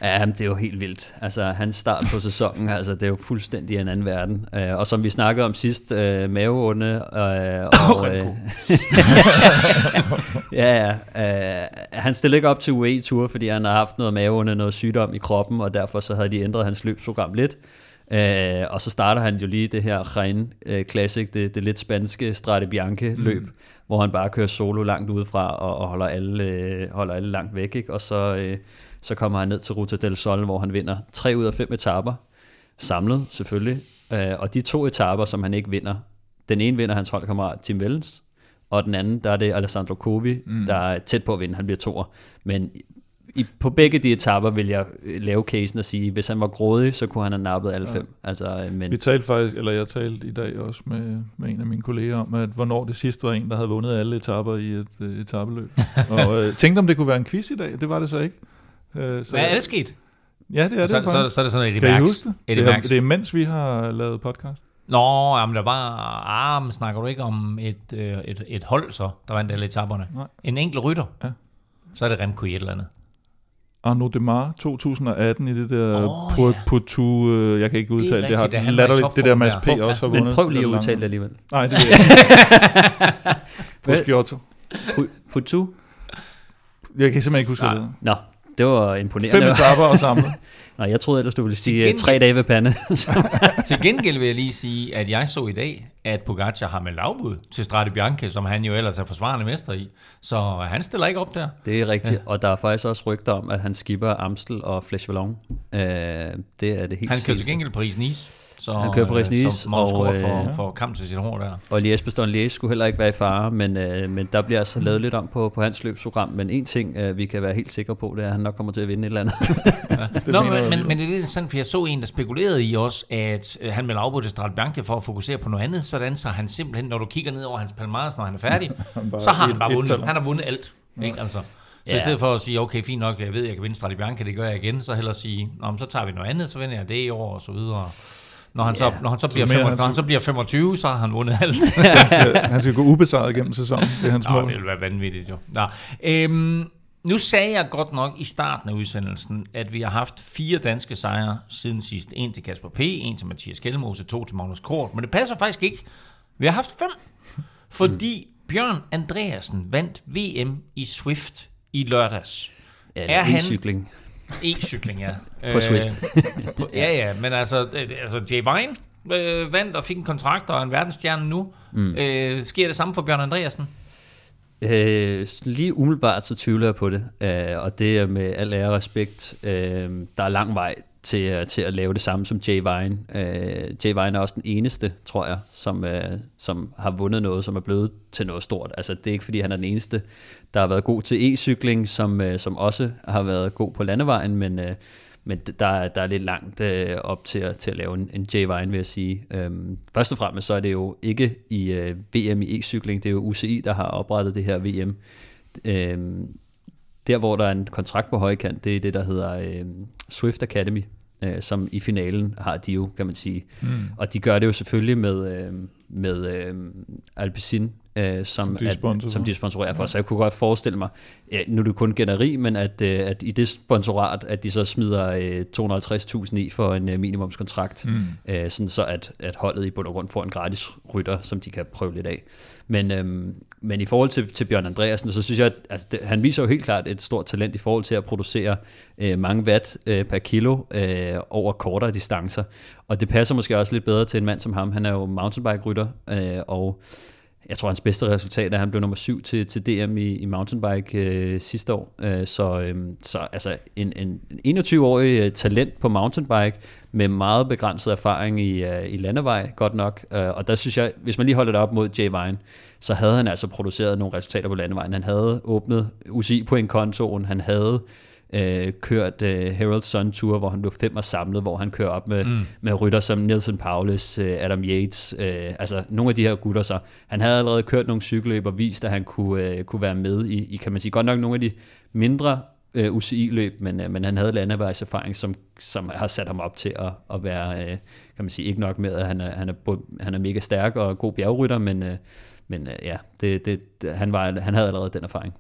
[SPEAKER 4] Ja, det er jo helt vildt. Altså, hans start på sæsonen, altså, det er jo fuldstændig en anden verden. Uh, og som vi snakkede om sidst, uh, maveonde uh, og... Uh, ja, ja. Uh, han stillede ikke op til UAE Tour, fordi han har haft noget maveonde, noget sygdom i kroppen, og derfor så havde de ændret hans løbsprogram lidt. Uh, og så starter han jo lige det her Rein uh, Classic, det, det lidt spanske Strade Bianche løb, mm. hvor han bare kører solo langt udefra og, og holder, alle, uh, holder alle langt væk. Ikke? Og så... Uh, så kommer han ned til Ruta del Sol, hvor han vinder tre ud af fem etaper, samlet selvfølgelig. Øh, og de to etaper, som han ikke vinder, den ene vinder hans holdkammerat Tim Wellens, og den anden, der er det Alessandro Covi, mm. der er tæt på at vinde, han bliver toer. Men i, på begge de etapper vil jeg øh, lave casen og sige, hvis han var grådig, så kunne han have nappet alle ja. fem. Altså, øh, men...
[SPEAKER 3] Vi talte faktisk, eller jeg talte i dag også med, med en af mine kolleger om, at hvornår det sidste var en, der havde vundet alle etapper i et uh, etabeløb. og uh, tænkte om det kunne være en quiz i dag, det var det så ikke.
[SPEAKER 2] Øh, så, Hvad er det sket?
[SPEAKER 3] Ja, det er det
[SPEAKER 2] så, så, så, så er det sådan
[SPEAKER 3] et Kan I huske det? Det er, det er mens vi har lavet podcast.
[SPEAKER 2] Nå, jamen der var... Ah, men snakker du ikke om et, øh, et, et hold så, der vandt alle etaperne? Nej. En enkelt rytter? Ja. Så er det Remco i et eller andet.
[SPEAKER 3] Arnaud Demar 2018 i det der oh, ja. Potu, øh, jeg kan ikke udtale det, det har det latterligt, det der Mads P. Der. også har vundet.
[SPEAKER 4] Men prøv lige at udtale det alligevel.
[SPEAKER 3] Nej, det vil jeg ikke.
[SPEAKER 4] Potu?
[SPEAKER 3] Jeg kan simpelthen ikke huske det.
[SPEAKER 4] Nå, det var imponerende.
[SPEAKER 3] Fem etapper og samlet.
[SPEAKER 4] Nej, jeg troede ellers, du ville sige gengæld... tre dage ved pande.
[SPEAKER 2] til gengæld vil jeg lige sige, at jeg så i dag, at Pogacar har med lavbud til Strade Bianche, som han jo ellers er forsvarende mester i. Så han stiller ikke op der.
[SPEAKER 4] Det er rigtigt, ja. og der er faktisk også rygter om, at han skipper Amstel og Flesh Vallon. Øh, det er det helt
[SPEAKER 2] Han kan til gengæld Paris-Nice. Så,
[SPEAKER 4] han kører paris nice
[SPEAKER 2] så og, for, øh, for kamp til sit hår der.
[SPEAKER 4] Og Lies Bastogne Lies skulle heller ikke være i fare, men, øh, men der bliver altså lavet lidt om på, på hans løbsprogram. Men en ting, øh, vi kan være helt sikre på, det er, at han nok kommer til at vinde et eller andet.
[SPEAKER 2] ja, Nå, men, men, men det er lidt sådan, for jeg så en, der spekulerede i os, at øh, han vil afbryde til Strade Bianche for at fokusere på noget andet, sådan så han simpelthen, når du kigger ned over hans palmares, når han er færdig, så har han bare vundet. Han har vundet alt. Ikke? Altså. Så ja. i stedet for at sige, okay, fint nok, jeg ved, jeg kan vinde Strade Bianche, det gør jeg igen, så hellere sige, Nå, så tager vi noget andet, så vinder jeg det i år, og så videre. Når han, yeah. så, når han, så, bliver, så 25, når han så bliver 25, så har han vundet alt.
[SPEAKER 3] han, skal, han skal gå ubesejret gennem sæsonen. Det er hans mål.
[SPEAKER 2] det vil være vanvittigt jo. Nå. Øhm, nu sagde jeg godt nok i starten af udsendelsen, at vi har haft fire danske sejre siden sidst. En til Kasper P., en til Mathias Kjellmose, to til Magnus Kort. Men det passer faktisk ikke. Vi har haft fem. Fordi mm. Bjørn Andreasen vandt VM i Swift i lørdags.
[SPEAKER 4] Ja, er han, cykling.
[SPEAKER 2] E-cykling, ja.
[SPEAKER 4] på Swift.
[SPEAKER 2] på, ja, ja, men altså, øh, altså Jay Vine øh, vandt og fik en kontrakt og en verdensstjerne nu. Mm. Øh, sker det samme for Bjørn Andreasen?
[SPEAKER 4] Øh, lige umiddelbart så tvivler jeg på det, øh, og det er med al ære og respekt. Øh, der er lang vej til, øh, til at lave det samme som Jay Vine. Øh, Jay Vine er også den eneste, tror jeg, som, øh, som har vundet noget, som er blevet til noget stort. Altså, det er ikke, fordi han er den eneste, der har været god til e-cykling, som, øh, som også har været god på landevejen, men, øh, men der, der er lidt langt øh, op til at, til at lave en, en Jay Vine, vil jeg sige. Øhm, først og fremmest så er det jo ikke i øh, VM i e-cykling, det er jo UCI, der har oprettet det her VM. Øhm, der, hvor der er en kontrakt på højkant, det er det, der hedder øh, Swift Academy, øh, som i finalen har de jo, kan man sige. Mm. Og de gør det jo selvfølgelig med, øh, med øh, Alpecin øh, som, som, de at, som de sponsorerer for. Ja. Så jeg kunne godt forestille mig, ja, nu er det kun gætteri, men at, øh, at i det sponsorat, at de så smider øh, 250.000 i for en øh, minimumskontrakt, mm. øh, sådan så at, at holdet i bund og grund får en gratis rytter, som de kan prøve lidt af. Men, øhm, men i forhold til, til Bjørn Andreasen, så synes jeg, at altså, det, han viser jo helt klart et stort talent i forhold til at producere øh, mange watt øh, per kilo øh, over kortere distancer. Og det passer måske også lidt bedre til en mand som ham. Han er jo mountainbike-rytter, øh, og jeg tror, hans bedste resultat er, at han blev nummer syv til, til DM i, i mountainbike øh, sidste år. Øh, så, øh, så altså en, en 21-årig øh, talent på mountainbike med meget begrænset erfaring i, øh, i landevej, godt nok. Øh, og der synes jeg, hvis man lige holder det op mod Jay Vine, så havde han altså produceret nogle resultater på landevejen. Han havde åbnet UCI på en kontoen, han havde øh, kørt øh, Herald Sun Tour, hvor han blev fem og samlet, hvor han kører op med, mm. med rytter som Nelson Paulus, øh, Adam Yates, øh, altså nogle af de her gutter. Så han havde allerede kørt nogle cykelløb og vist, at han kunne, øh, kunne være med i, i, kan man sige, godt nok nogle af de mindre øh, UCI-løb, men, øh, men han havde landevejserfaring, som, som har sat ham op til at, at være, øh, kan man sige, ikke nok med, at han er, han er, han er mega stærk og god bjergrytter, men, øh, men øh, ja, det, det, han, var, han havde allerede den erfaring.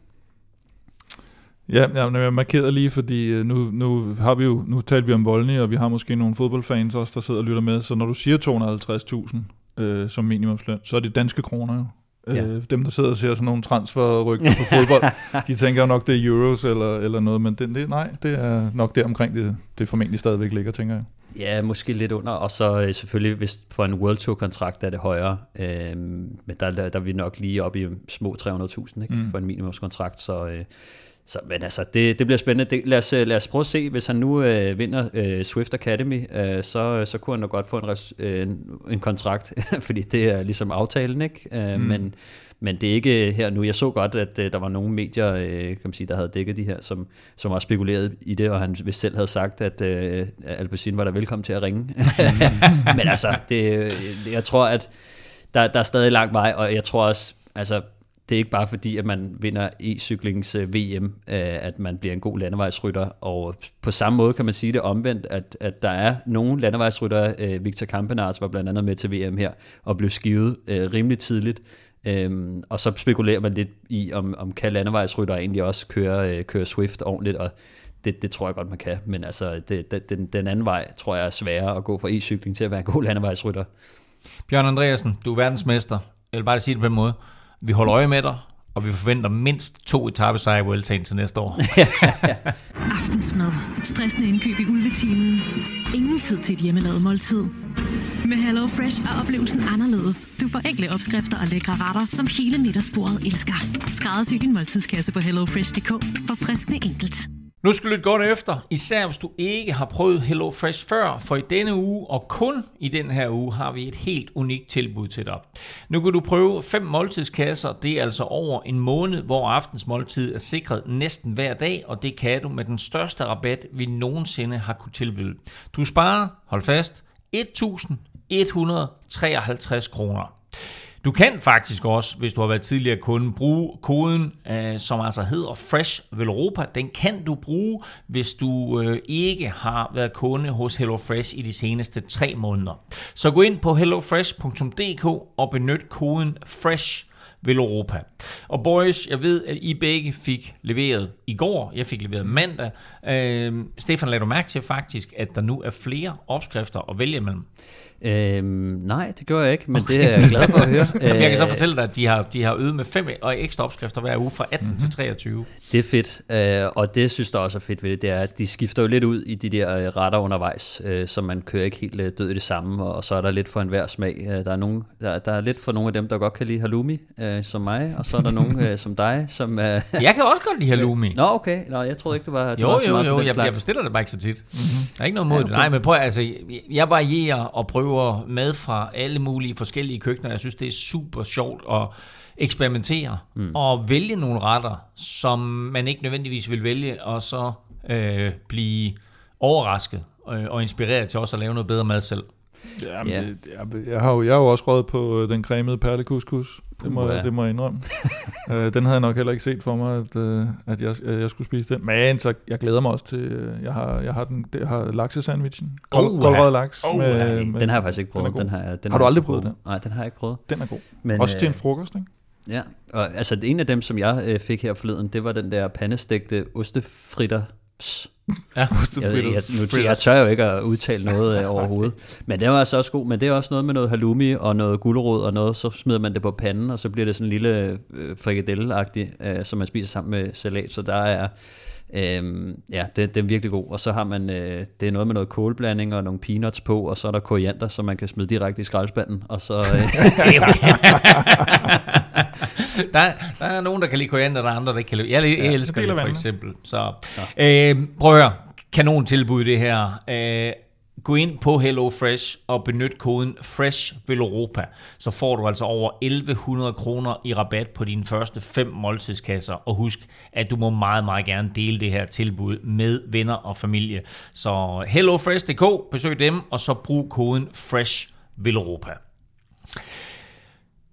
[SPEAKER 3] Ja, ja jeg markerede lige, fordi øh, nu, nu har vi jo, nu talte vi om Volny, og vi har måske nogle fodboldfans også, der sidder og lytter med, så når du siger 250.000 øh, som minimumsløn, så er det danske kroner jo. Ja. Øh, dem, der sidder og ser sådan nogle transferrygter på fodbold, de tænker nok, det er euros eller, eller noget, men det, det, nej, det er nok der omkring, det, det formentlig stadigvæk ligger, tænker jeg.
[SPEAKER 4] Ja, måske lidt under, og så øh, selvfølgelig, hvis for en World Tour-kontrakt er det højere, øh, men der, der, der er vi nok lige oppe i små 300.000 ikke, mm. for en minimumskontrakt, så... Øh, så, men altså, det, det bliver spændende. Det, lad, os, lad os prøve at se, hvis han nu øh, vinder øh, Swift Academy, øh, så, så kunne han nok godt få en, res, øh, en, kontrakt, fordi det er ligesom aftalen, ikke? Øh, mm. men, men det er ikke her nu. Jeg så godt, at øh, der var nogle medier, øh, kan man sige, der havde dækket de her, som, som også spekuleret i det, og han vist selv havde sagt, at øh, Alpecin var der velkommen til at ringe. men altså, det, jeg tror, at der, der er stadig lang vej, og jeg tror også, altså det er ikke bare fordi, at man vinder e-cyklings øh, VM, øh, at man bliver en god landevejsrytter, og på samme måde kan man sige det omvendt, at, at der er nogle landevejsryttere, øh, Victor Kampenarts var blandt andet med til VM her, og blev skivet rimelig tidligt, Øhm, og så spekulerer man lidt i, om, om kan landevejsrytter egentlig også køre, øh, køre Swift ordentligt, og det, det tror jeg godt, man kan. Men altså, det, det, den, den anden vej tror jeg er sværere at gå fra e-cykling til at være en god landevejsrytter.
[SPEAKER 2] Bjørn Andreasen, du er verdensmester. Jeg vil bare sige det på den måde. Vi holder øje med dig, og vi forventer mindst to etappesejre i Vueltaen til næste år.
[SPEAKER 8] Aftensmad. Stressende indkøb i ulvetimen. Ingen tid til et hjemmelavet måltid. Med Hello Fresh er oplevelsen anderledes. Du får enkle opskrifter og lækre retter, som hele middagsbordet elsker. Skræddersy din måltidskasse på hellofresh.dk for friskende enkelt.
[SPEAKER 2] Nu skal du lytte godt efter, især hvis du ikke har prøvet HelloFresh før, for i denne uge, og kun i den her uge, har vi et helt unikt tilbud til dig. Nu kan du prøve fem måltidskasser, det er altså over en måned, hvor aftensmåltid er sikret næsten hver dag, og det kan du med den største rabat, vi nogensinde har kunne tilbyde. Du sparer, hold fast, 1.153 kroner. Du kan faktisk også, hvis du har været tidligere kunde, bruge koden, øh, som altså hedder Fresh Velropa. Den kan du bruge, hvis du øh, ikke har været kunde hos HelloFresh i de seneste tre måneder. Så gå ind på hellofresh.dk og benyt koden FRESH Europa. Og boys, jeg ved, at I begge fik leveret i går. Jeg fik leveret mandag. Øh, Stefan, lad du mærke til faktisk, at der nu er flere opskrifter at vælge imellem.
[SPEAKER 4] Øhm, nej, det gør jeg ikke, men det er jeg glad for at høre.
[SPEAKER 2] Jeg kan så øh, fortælle dig, at de har, de har øget med fem og ekstra opskrifter hver uge fra 18 mm-hmm. til 23.
[SPEAKER 4] Det er fedt, øh, og det synes jeg også er fedt ved det, det er, at de skifter jo lidt ud i de der øh, retter undervejs, øh, så man kører ikke helt øh, død i det samme, og, så er der lidt for enhver smag. Øh, der, er nogen, der, der er lidt for nogle af dem, der godt kan lide halloumi, øh, som mig, og så er der nogen øh, som dig, som... Øh,
[SPEAKER 2] jeg kan også godt lide halloumi.
[SPEAKER 4] Nå, okay. Nå, jeg troede ikke, du var, du
[SPEAKER 2] jo,
[SPEAKER 4] var
[SPEAKER 2] så jo, meget jo, jeg, jeg bestiller det bare ikke så tit. Mm-hmm. Der er ikke noget mod ja, okay. det. Nej, men prøv altså, jeg varierer og prøver mad fra alle mulige forskellige køkkener. Jeg synes, det er super sjovt at eksperimentere mm. og vælge nogle retter, som man ikke nødvendigvis vil vælge, og så øh, blive overrasket øh, og inspireret til også at lave noget bedre mad selv.
[SPEAKER 3] Ja, men yeah. det, jeg, jeg, har jo, jeg har jo også røget på øh, den cremede perlekuskus. Det må, uh, det må jeg indrømme. uh, den havde jeg nok heller ikke set for mig, at, uh, at jeg, at jeg skulle spise den. Men så jeg glæder mig også til, uh, jeg har, jeg har, den, jeg har laksesandwichen. Kold, oh, koldrød laks.
[SPEAKER 4] Oh, med, med, den har jeg faktisk ikke prøvet. Den, den har, den
[SPEAKER 3] har du aldrig prøvet den?
[SPEAKER 4] Nej, den har jeg ikke prøvet.
[SPEAKER 3] Den er god. Men, også til en frokost, ikke?
[SPEAKER 4] Ja, og altså en af dem, som jeg øh, fik her forleden, det var den der pandestegte ostefritter Ja, jeg, jeg, nu, jeg tør jo ikke at udtale noget øh, overhovedet. Men det var altså også god. Men det er også noget med noget halloumi og noget gulerod og noget, så smider man det på panden, og så bliver det sådan en lille øh, frikadelle-agtigt, øh, som man spiser sammen med salat. Så der er, øh, ja, det, det er virkelig god. Og så har man, øh, det er noget med noget kålblanding og nogle peanuts på, og så er der koriander, som man kan smide direkte i skraldespanden. Og så... Øh,
[SPEAKER 2] der, der er nogen, der kan lide koriander, der er andre, der ikke kan lide. Jeg, jeg ja, elsker det, det for eksempel. Så, ja. øh, prøv at høre. Kanon tilbud det her. Øh, gå ind på HelloFresh og benyt koden FRESH Europa. Så får du altså over 1100 kroner i rabat på dine første fem måltidskasser. Og husk, at du må meget, meget gerne dele det her tilbud med venner og familie. Så hellofresh.dk, besøg dem, og så brug koden FRESH Europa.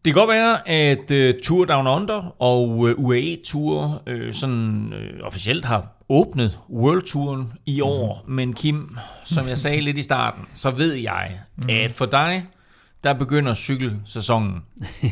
[SPEAKER 2] Det kan godt være, at uh, Tour Down Under og uh, UAE Tour uh, sådan uh, officielt har åbnet World Touren i år, mm. men Kim, som jeg sagde lidt i starten, så ved jeg, mm. at for dig, der begynder cykelsæsonen.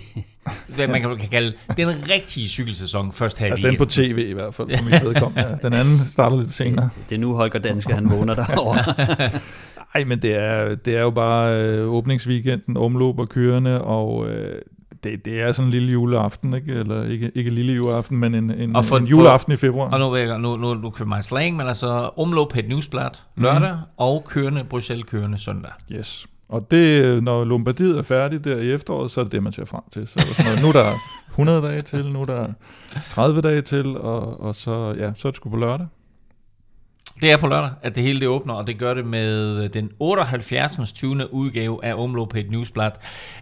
[SPEAKER 2] Hvad man kan, kan kalde den rigtige cykelsæson først her i
[SPEAKER 3] Altså den på tv i hvert fald, for mit vedkommende. Den anden starter lidt senere.
[SPEAKER 4] Det er nu Holger Danske, han vågner derovre.
[SPEAKER 3] Nej, men det er, det er jo bare øh, åbningsweekenden, omløb og kørende, og øh, det, det er sådan en lille juleaften, ikke? Eller ikke, ikke en lille juleaften, men en, en,
[SPEAKER 2] Og for-
[SPEAKER 3] en juleaften i februar.
[SPEAKER 2] Og nu, vil jeg, nu, nu, nu køber mig slang, men altså omløb på et newsblad lørdag, mm. og kørende, Bruxelles kørende søndag.
[SPEAKER 3] Yes. Og det, når Lombardiet er færdig der i efteråret, så er det det, man ser frem til. Så er der sådan noget, nu er der 100 dage til, nu er der 30 dage til, og, og så, ja, så er det sgu på lørdag.
[SPEAKER 2] Det er på lørdag, at det hele det åbner, og det gør det med den 78. 20. udgave af Omlop på et newsblad.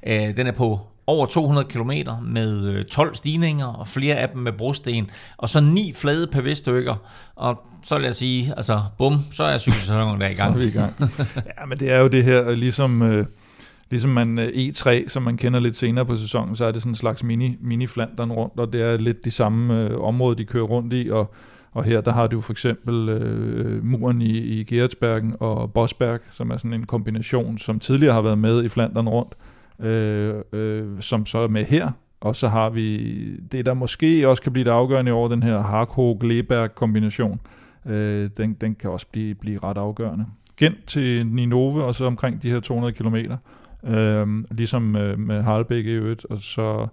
[SPEAKER 2] Øh, Den er på over 200 km med øh, 12 stigninger, og flere af dem med brosten, og så ni flade PV-stykker. Og så vil jeg sige, altså bum, så er cykelsæsonen der i
[SPEAKER 3] Så er
[SPEAKER 2] gang.
[SPEAKER 3] vi i gang. ja, men det er jo det her, ligesom, øh, ligesom man øh, E3, som man kender lidt senere på sæsonen, så er det sådan en slags mini, mini Flandern rundt, og det er lidt de samme øh, områder, de kører rundt i, og, og her der har du for eksempel øh, muren i, i Geretsbergen og Bosberg, som er sådan en kombination, som tidligere har været med i Flandern rundt, øh, øh, som så er med her, og så har vi det, der måske også kan blive det afgørende over den her Harko-Gleberg-kombination. Øh, den, den kan også blive, blive ret afgørende. Gent til Ninove, og så omkring de her 200 km. Øh, ligesom øh, med Harlebæk i øvrigt. Og så,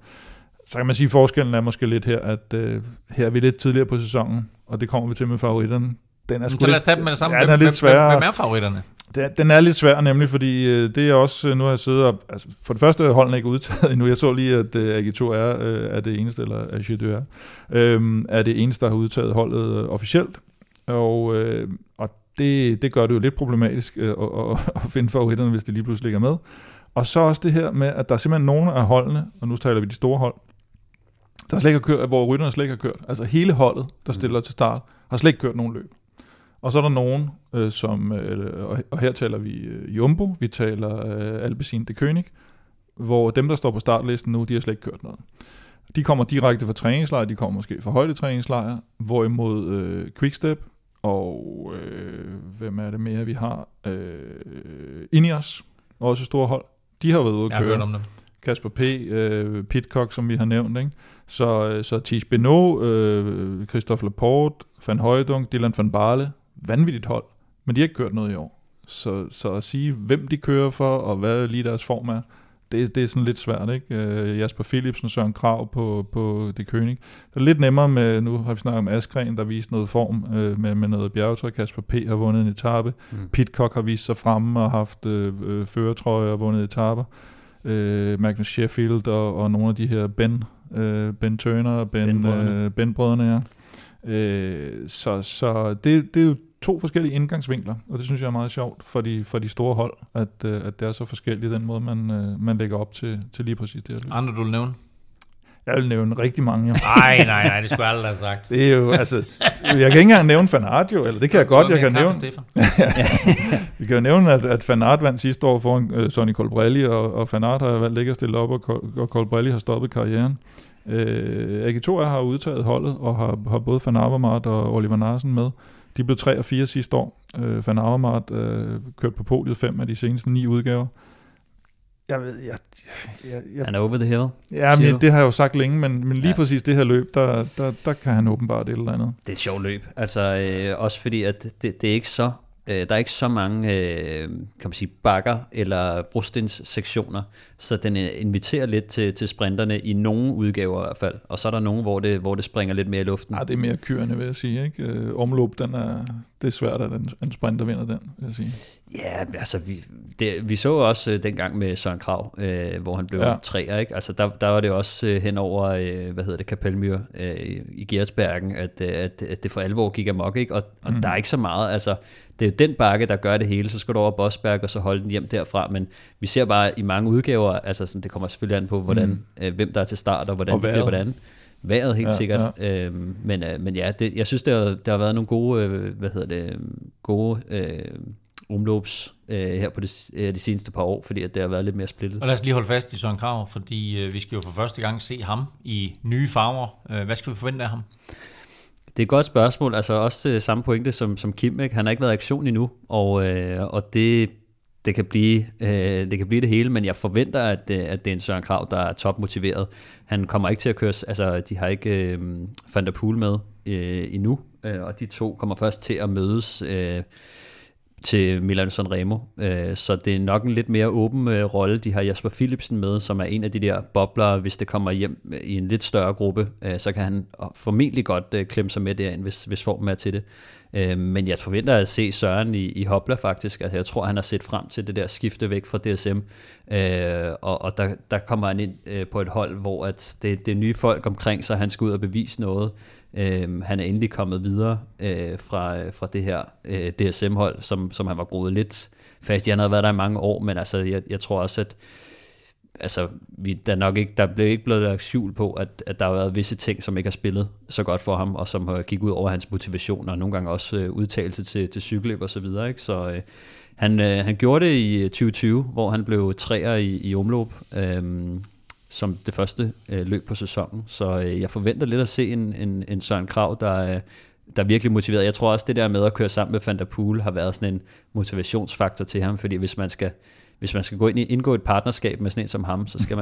[SPEAKER 3] så kan man sige, at forskellen er måske lidt her, at øh, her er vi lidt tidligere på sæsonen, og det kommer vi til med favoritterne. Den er
[SPEAKER 2] Så lad os tage dem med det samme.
[SPEAKER 3] Ja, den er
[SPEAKER 2] Hvem-
[SPEAKER 3] lidt
[SPEAKER 2] hvem-
[SPEAKER 3] sværere.
[SPEAKER 2] Hvem er favoritterne?
[SPEAKER 3] Er- Den er lidt svær nemlig, fordi øh, det er også, øh, nu har jeg siddet og, altså for det første er holdene ikke udtaget endnu, jeg så lige, at øh, AG2 er, øh, er det eneste, eller AG2 er, øh, er det eneste, der har udtaget holdet øh, officielt, og, øh, og det, det gør det jo lidt problematisk øh, at, at, at finde favoritterne, hvis de lige pludselig ligger med. Og så også det her med, at der er simpelthen nogle af holdene, og nu taler vi de store hold, der slet ikke har kørt, hvor rytterne slet ikke har kørt. Altså hele holdet, der stiller til start, har slet ikke kørt nogen løb. Og så er der nogen, øh, som, øh, og- her taler vi øh, Jumbo, vi taler øh, Alpecin de König, hvor dem, der står på startlisten nu, de har slet ikke kørt noget. De kommer direkte fra træningslejr, de kommer måske fra højdetræningslejr, hvorimod øh, Quickstep og øh, hvem er det mere, vi har? Øh, Ineos, også et stort hold. De har været ude at
[SPEAKER 2] Jeg har
[SPEAKER 3] køre.
[SPEAKER 2] hørt om dem.
[SPEAKER 3] Kasper P., øh, Pitcock, som vi har nævnt. Ikke? Så, øh, så Ties Benoit, øh, Christophe Laporte, Van Højdung, Dylan van Barle, vanvittigt hold, men de har ikke kørt noget i år. Så, så at sige, hvem de kører for, og hvad lige deres form er, det, det er sådan lidt svært, ikke? Øh, Jasper Philipsen, Søren Krav på, på det König. Det er lidt nemmere med, nu har vi snakket om Askren, der viste noget form øh, med, med noget bjergetøj. Kasper P. har vundet en etape.
[SPEAKER 4] Mm.
[SPEAKER 3] Pitcock har vist sig fremme og haft øh, øh, føretrøje og vundet etaper øh, Magnus Sheffield og, og nogle af de her Ben, øh, Ben Turner og Ben,
[SPEAKER 4] Ben-brødrene.
[SPEAKER 3] øh, ben brødrene ja. Øh, så så det, det er jo to forskellige indgangsvinkler, og det synes jeg er meget sjovt for de, for de store hold, at, øh, at det er så forskelligt den måde, man, øh, man lægger op til, til lige præcis det her løb.
[SPEAKER 2] Andre, du vil nævne?
[SPEAKER 3] Jeg vil nævne rigtig mange. Jo.
[SPEAKER 2] Nej, nej, nej, det skulle jeg aldrig have sagt.
[SPEAKER 3] Det er jo, altså, jeg kan ikke engang nævne Fanart jo, eller det kan jeg godt, jeg kan nævne. Vi kan jo nævne, at, at Fanart vandt sidste år foran øh, Sonny Colbrelli, og, og Fanart har valgt ikke at stille op, og, Col- og Colbrelli har stoppet karrieren. Øh, AG2 har udtaget holdet, og har, har både Avermaet og Oliver Narsen med. De blev 3 og 4 sidste år. Øh, Van Avermaet øh, kørte på podiet fem af de seneste ni udgaver. Jeg ved, jeg, jeg, jeg,
[SPEAKER 4] Han er over the hill.
[SPEAKER 3] ja, men, det har jeg jo sagt længe, men, men lige
[SPEAKER 4] ja.
[SPEAKER 3] præcis det her løb, der, der, der kan han åbenbart et eller andet.
[SPEAKER 4] Det er et sjovt løb. Altså, øh, også fordi, at det, det er ikke så... Øh, der er ikke så mange, øh, kan man sige, bakker eller brostenssektioner, så den øh, inviterer lidt til, til sprinterne i nogle udgaver i hvert fald. Og så er der nogle, hvor det, hvor det springer lidt mere i luften.
[SPEAKER 3] Nej, det er mere kørende, vil jeg sige. Ikke? Øh, omløb, den er, det er svært, at en, en sprinter vinder den, vil jeg sige.
[SPEAKER 4] Ja, altså vi, det, vi så også øh, dengang med Søren Krav, øh, hvor han blev ja. Træer, ikke? Altså der, der var det også øh, hen over, øh, hvad hedder det, Kapelmyr øh, i- i Gertsbergen, at, øh, at, at det for alvor gik amok, ikke? Og, og mm. der er ikke så meget, altså det er jo den bakke, der gør det hele, så skal du over Bosberg og så holde den hjem derfra, men vi ser bare i mange udgaver, altså sådan, det kommer selvfølgelig an på, hvordan, mm. øh, hvem der er til start, og hvordan
[SPEAKER 3] Og
[SPEAKER 4] det bliver,
[SPEAKER 3] vejret.
[SPEAKER 4] hvordan. Vejret helt ja, sikkert. Ja. Øhm, men, øh, men ja, det, jeg synes, der, har- der har været nogle gode, øh, hvad hedder det, gode øh, omløbs øh, her på det, øh, de seneste par år, fordi at det har været lidt mere splittet.
[SPEAKER 2] Og lad os lige holde fast i Søren Krav, fordi øh, vi skal jo for første gang se ham i nye farver. Øh, hvad skal vi forvente af ham?
[SPEAKER 4] Det er et godt spørgsmål, altså også det samme pointe som, som Kim, ikke? han har ikke været i aktion endnu, og, øh, og det, det kan, blive, øh, det kan blive det hele, men jeg forventer, at, øh, at det er en Søren Krav, der er topmotiveret. Han kommer ikke til at køre, altså de har ikke øh, Van der Poel med øh, endnu, øh, og de to kommer først til at mødes øh, til Milan Sanremo. Øh, så det er nok en lidt mere åben øh, rolle. De har Jasper Philipsen med, som er en af de der bobler, hvis det kommer hjem i en lidt større gruppe, øh, så kan han formentlig godt øh, klemme sig med derind, hvis, hvis formen er til det. Øh, men jeg forventer at se Søren i, i Hopla faktisk. Altså, jeg tror, han har set frem til det der skifte væk fra DSM. Øh, og, og der, der kommer han ind på et hold, hvor at det, det er nye folk omkring sig, han skal ud og bevise noget. Øh, han er endelig kommet videre øh, fra, øh, fra det her øh, DSM-hold, som, som han var groet lidt fast i. Han havde været der i mange år, men altså, jeg, jeg tror også, at altså, vi, der, nok ikke, der blev ikke blevet lagt skjul på, at, at der har været visse ting, som ikke har spillet så godt for ham, og som har gik ud over hans motivation, og nogle gange også øh, udtalelse til, til cykelløb og så videre. Ikke? Så øh, han, øh, han gjorde det i øh, 2020, hvor han blev træer i, i omløb. Øh, som det første øh, løb på sæsonen. Så øh, jeg forventer lidt at se en, en, en Søren Krav, der, øh, der er virkelig motiveret. Jeg tror også, det der med at køre sammen med Van der Poel har været sådan en motivationsfaktor til ham, fordi hvis man skal, hvis man skal gå ind i, indgå et partnerskab med sådan en som ham, så skal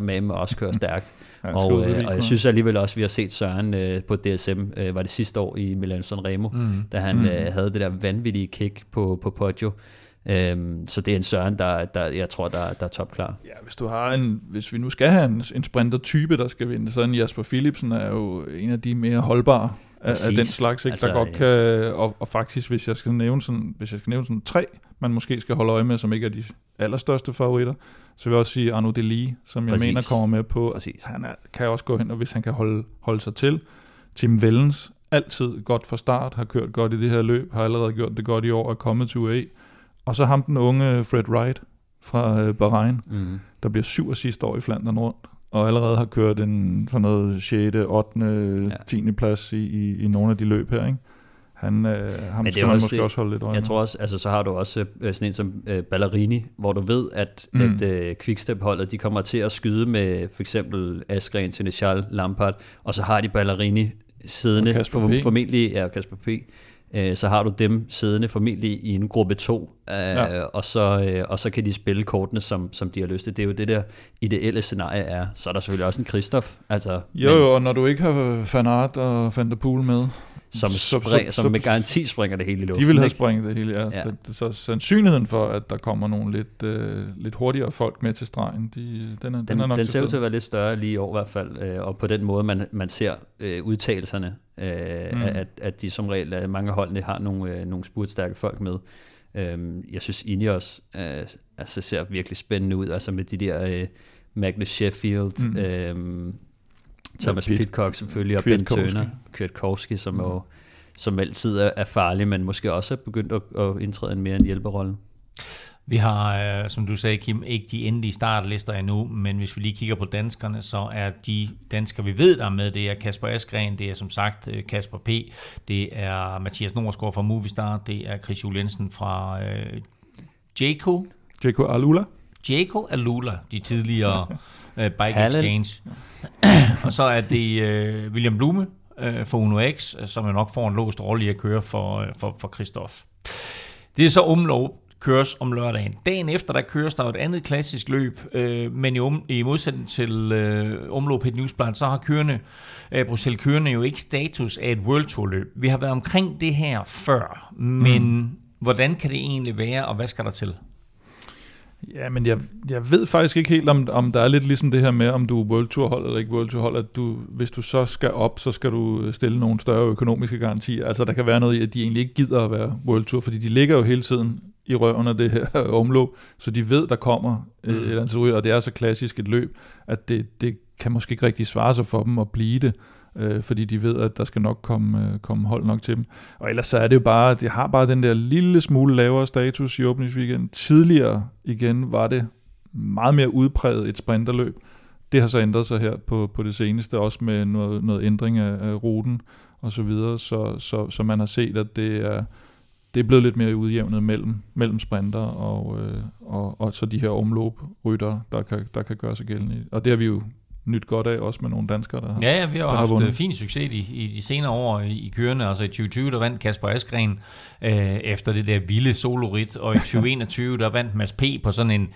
[SPEAKER 4] man med også køre stærkt. Ja, og, øh, og jeg synes alligevel også, at vi har set Søren øh, på DSM, øh, var det sidste år i Milan Sanremo, mm. da han mm. øh, havde det der vanvittige kick på, på Poggio. Øhm, så det er en Søren, der, der jeg tror, der, der er topklar.
[SPEAKER 3] Ja, hvis du har en, hvis vi nu skal have en, en sprinter-type, der skal vinde, så en Jasper Philipsen er jo en af de mere holdbare af, af den slags, ikke, altså, der godt kan, og, og faktisk, hvis jeg skal nævne sådan, hvis jeg skal nævne sådan tre, man måske skal holde øje med, som ikke er de allerstørste favoritter, så vil jeg også sige Arno Deli, som jeg Præcis. mener kommer med på, Præcis. han er, kan også gå hen, og hvis han kan holde, holde sig til. Tim Vellens, altid godt fra start, har kørt godt i det her løb, har allerede gjort det godt i år, er kommet til UAE. Og så ham den unge Fred Wright fra øh, Bahrain, mm. der bliver syv sidste år i Flandern rundt, og allerede har kørt en for noget 6., 8., ja. 10. plads i, i, i nogle af de løb her, ikke? Han, øh, ham Men man også, måske også holde lidt øje
[SPEAKER 4] Jeg med. tror også, altså så har du også øh, sådan en som øh, Ballerini, hvor du ved, at, mm. at øh, Quickstep-holdet, de kommer til at skyde med for eksempel Askren, Seneschal, Lampard, og så har de Ballerini siddende, for, formentlig, ja, Kasper P., øh, så har du dem siddende formentlig i en gruppe 2, øh, ja. og, så, øh, og så kan de spille kortene, som, som de har lyst til. Det er jo det der ideelle scenarie er. Så er der selvfølgelig også en Kristoff. Altså,
[SPEAKER 3] jo, men, og når du ikke har Fanart og Van der Poel med,
[SPEAKER 4] som, så, spring, så, som med garanti springer det hele i luften.
[SPEAKER 3] De vil have springet det hele, ja. ja. Det, så sandsynligheden for, at der kommer nogle lidt, øh, lidt hurtigere folk med til stregen, de, den, er, den, den er nok
[SPEAKER 4] Den ser ud til at være lidt større lige i år i hvert fald, øh, og på den måde, man, man ser øh, udtalelserne, øh, mm. at, at de som regel, at mange holdene har nogle, øh, nogle spurtstærke folk med. Øh, jeg synes, Ineos øh, altså, ser virkelig spændende ud, altså med de der øh, Magnus Sheffield, mm. øh, Thomas ja, Pitcock selvfølgelig, og Ben Turner, Kwiatkowski, som mm. jo som altid er, er farlig, men måske også er begyndt at, at indtræde en mere en hjælperolle.
[SPEAKER 2] Vi har, øh, som du sagde, Kim, ikke de endelige startlister endnu, men hvis vi lige kigger på danskerne, så er de danskere, vi ved, der er med, det er Kasper Askren, det er som sagt øh, Kasper P., det er Mathias Norsgaard fra Movistar, det er Chris Julensen fra øh, Jaco.
[SPEAKER 3] Jaco Alula.
[SPEAKER 2] Jaco Alula, de tidligere øh, Bike Hallen. Exchange. og så er det øh, William Blume øh, for Uno X, som jo nok får en låst rolle i at køre for, øh, for, for Christoph. Det er så omlov, køres om lørdagen. Dagen efter, der køres der et andet klassisk løb, øh, men i, um, i modsætning til øh, på Newsblad, så har kørende, øh, Bruxelles kørende jo ikke status af et World Tour løb. Vi har været omkring det her før, men mm. hvordan kan det egentlig være, og hvad skal der til?
[SPEAKER 3] Ja, men jeg, jeg ved faktisk ikke helt, om, om der er lidt ligesom det her med, om du er World Tour hold eller ikke World Tour hold, at du, hvis du så skal op, så skal du stille nogle større økonomiske garantier. Altså der kan være noget i, at de egentlig ikke gider at være World Tour, fordi de ligger jo hele tiden i røven af det her omløb, så de ved, der kommer mm. et eller andet og det er så klassisk et løb, at det, det kan måske ikke rigtig svare sig for dem at blive det øh, fordi de ved, at der skal nok komme, øh, komme hold nok til dem. Og ellers så er det jo bare, det har bare den der lille smule lavere status i åbningsweekend. Tidligere igen var det meget mere udpræget et sprinterløb. Det har så ændret sig her på, på det seneste, også med noget, noget ændring af, af ruten og så videre, så, så, så man har set, at det er, det er blevet lidt mere udjævnet mellem, mellem sprinter og, øh, og, og så de her omløb rytter, der kan, der kan gøre sig gældende. Og det har vi jo nyt godt af, også med nogle danskere, der har
[SPEAKER 2] Ja, ja, vi har
[SPEAKER 3] der
[SPEAKER 2] haft
[SPEAKER 3] vundet.
[SPEAKER 2] øh, fin succes i, i de senere år i, i kørende. Altså i 2020, der vandt Kasper Askren øh, efter det der vilde solorit, og i 2021, der vandt Mads P. på sådan en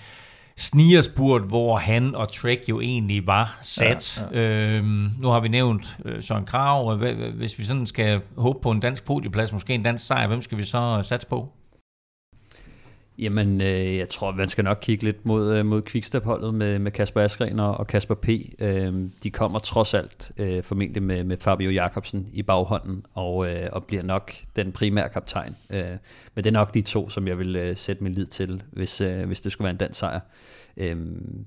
[SPEAKER 2] snigerspurt, hvor han og Trek jo egentlig var sat. Ja, ja. Øhm, nu har vi nævnt øh, Søren Krav, hvis vi sådan skal håbe på en dansk podieplads, måske en dansk sejr, hvem skal vi så øh, satse på?
[SPEAKER 4] Jamen, øh, jeg tror, man skal nok kigge lidt mod, øh, mod Quickstep-holdet med, med Kasper Askren og, og Kasper P. Øh, de kommer trods alt øh, formentlig med, med Fabio Jakobsen i baghånden, og, øh, og bliver nok den primære kaptajn. Øh, men det er nok de to, som jeg vil øh, sætte min lid til, hvis, øh, hvis det skulle være en dansk sejr. Øh,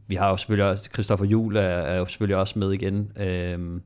[SPEAKER 4] vi har jo selvfølgelig også, Christoffer Juhl er, er jo selvfølgelig også med igen. Øh,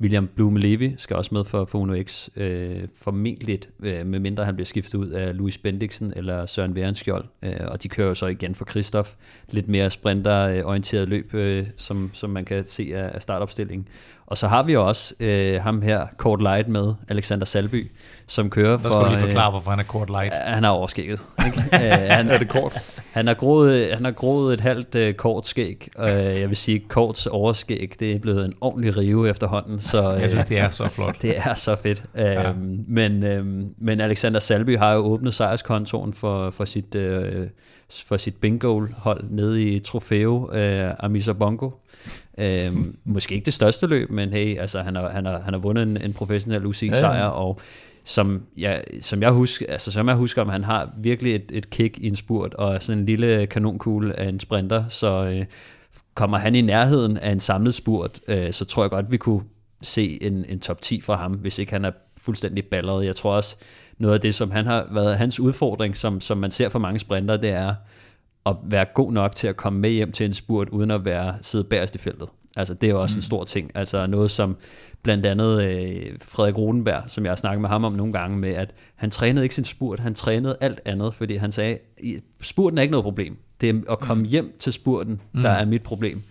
[SPEAKER 4] William Blume Levy skal også med for, for Uno X, øh, formentlig, øh, medmindre han bliver skiftet ud af Louis Bendiksen eller Søren Værenskjold, øh, og de kører jo så igen for Christoph, lidt mere sprinterorienteret løb, øh, som, som man kan se af, af startopstillingen. Og så har vi jo også øh, ham her, Kort Light med, Alexander Salby, som kører
[SPEAKER 2] Der
[SPEAKER 4] for...
[SPEAKER 2] skal du lige
[SPEAKER 4] øh,
[SPEAKER 2] forklare, hvorfor han er kort light.
[SPEAKER 4] han har overskægget. Ikke? Øh, han,
[SPEAKER 3] Er det kort?
[SPEAKER 4] han har groet, han har groet et halvt øh, kort skæg. Øh, jeg vil sige, korts overskæg, det er blevet en ordentlig rive efterhånden. Så, øh,
[SPEAKER 2] Jeg synes, det er så flot.
[SPEAKER 4] det er så fedt. Ja. Øhm, men, øhm, men Alexander Salby har jo åbnet sejrskontoren for, for sit, øh, for sit bingo-hold nede i Trofeo øh, Amisa Bongo. Øhm, måske ikke det største løb, men hey, altså, han, har, han, har, han har vundet en, en professionel UCI-sejr,
[SPEAKER 3] Ja, ja.
[SPEAKER 4] og som jeg, som jeg husker, altså som jeg husker, om han har virkelig et, et kick i en spurt, og sådan en lille kanonkugle af en sprinter, så øh, kommer han i nærheden af en samlet spurt, øh, så tror jeg godt, vi kunne se en, en top 10 fra ham, hvis ikke han er fuldstændig balleret. Jeg tror også, noget af det, som han har været hans udfordring, som, som man ser for mange sprinter, det er at være god nok til at komme med hjem til en spurt, uden at være sidde bagerst i feltet. Altså, det er jo også mm. en stor ting. Altså noget som blandt andet øh, Frederik Rodenberg, som jeg har snakket med ham om nogle gange, med at han trænede ikke sin spurt, han trænede alt andet, fordi han sagde, "I- spurten er ikke noget problem. Det er at komme hjem til spurten, der er mit problem.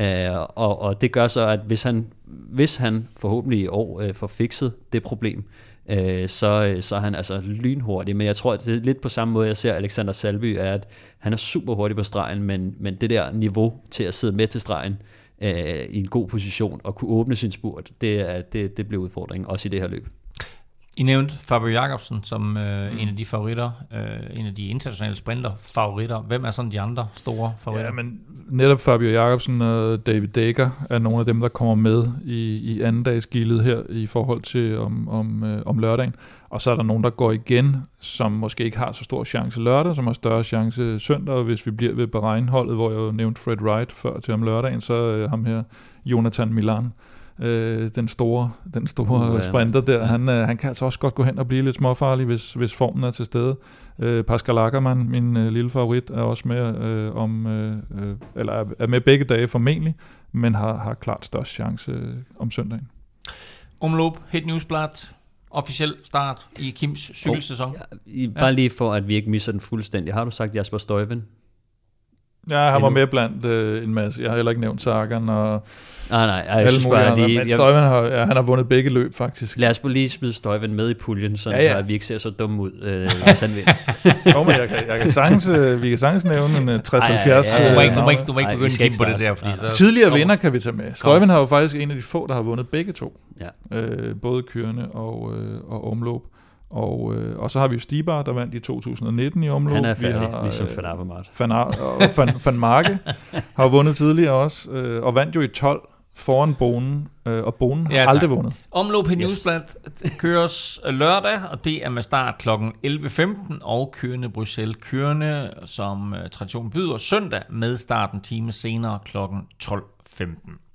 [SPEAKER 4] Øh, og, og det gør så, at hvis han, hvis han forhåbentlig i år øh, får fikset det problem, øh, så, øh, så er han altså lynhurtig. Men jeg tror, at det er lidt på samme måde, jeg ser Alexander Salby, er, at han er super hurtig på stregen, men, men det der niveau til at sidde med til stregen øh, i en god position og kunne åbne sin spurt, det, er, det, det bliver udfordringen, også i det her løb.
[SPEAKER 2] I nævnte Fabio Jacobsen som øh, mm. en af de favoritter, øh, en af de internationale sprinter favoritter. Hvem er sådan de andre store favoritter?
[SPEAKER 3] Ja, men netop Fabio Jacobsen og David Dækker er nogle af dem, der kommer med i, i anden dags gildet her i forhold til om, om, øh, om lørdagen. Og så er der nogen, der går igen, som måske ikke har så stor chance lørdag, som har større chance søndag. Hvis vi bliver ved Bahrein-holdet, hvor jeg jo nævnte Fred Wright før til om lørdagen, så øh, ham her, Jonathan Milan, øh, den store, den store
[SPEAKER 4] Uh, ja.
[SPEAKER 3] sprinter der, han, øh, han kan altså også godt gå hen og blive lidt småfarlig, hvis, hvis formen er til stede. Øh, Pascal Ackermann, min øh, lille favorit, er også med øh, om, øh, øh, eller er, med begge dage formentlig, men har, har klart størst chance øh, om søndagen.
[SPEAKER 2] Omlop, Hit Newsblad, officiel start i Kims cykelsæson.
[SPEAKER 4] Ja, i, bare lige for, at vi ikke misser den fuldstændig. Har du sagt Jasper Støjven?
[SPEAKER 3] Ja, han var med blandt øh, en masse. Jeg har heller ikke nævnt Sagan og
[SPEAKER 4] Nej, nej, jeg
[SPEAKER 3] alle
[SPEAKER 4] synes
[SPEAKER 3] mulige
[SPEAKER 4] bare
[SPEAKER 3] andre,
[SPEAKER 4] lige...
[SPEAKER 3] men Støjven har, ja, han har vundet begge løb faktisk.
[SPEAKER 4] lad os bare lige smide Støjven med i puljen, sådan
[SPEAKER 3] Ja,
[SPEAKER 4] ja, så at vi ikke ser så dumme ud, øh, hvis han vinder.
[SPEAKER 3] Jo, men jeg kan, jeg kan sagtens, øh, vi kan sagtens nævne en øh, 60-70.
[SPEAKER 4] Ej, ja, ja,
[SPEAKER 2] Du må ikke, du må ikke, du må ikke begynde at på det der, fordi så...
[SPEAKER 3] Tidligere vinder kan vi tage med. Støjven har jo faktisk en af de få, der har vundet begge to.
[SPEAKER 4] Ja.
[SPEAKER 3] Øh, både kørende og, øh, og omløb. Og, øh, og så har vi jo Stibar, der vandt i 2019 i omløb.
[SPEAKER 4] Han er
[SPEAKER 3] Vi
[SPEAKER 4] færdig,
[SPEAKER 3] har,
[SPEAKER 4] ligesom
[SPEAKER 3] øh,
[SPEAKER 4] Van Avermaet.
[SPEAKER 3] Van, Ar- og Van, Van Marke har vundet tidligere også, øh, og vandt jo i 12 foran Bonen, øh, og Bonen har
[SPEAKER 2] Ja, tak.
[SPEAKER 3] aldrig vundet.
[SPEAKER 2] Omlop Hit
[SPEAKER 4] Yes.
[SPEAKER 2] Newsblad køres lørdag, og det er med start kl. 11.15, og kørende Bruxelles kørende, som uh, tradition byder, søndag med start en time senere kl. 12.15.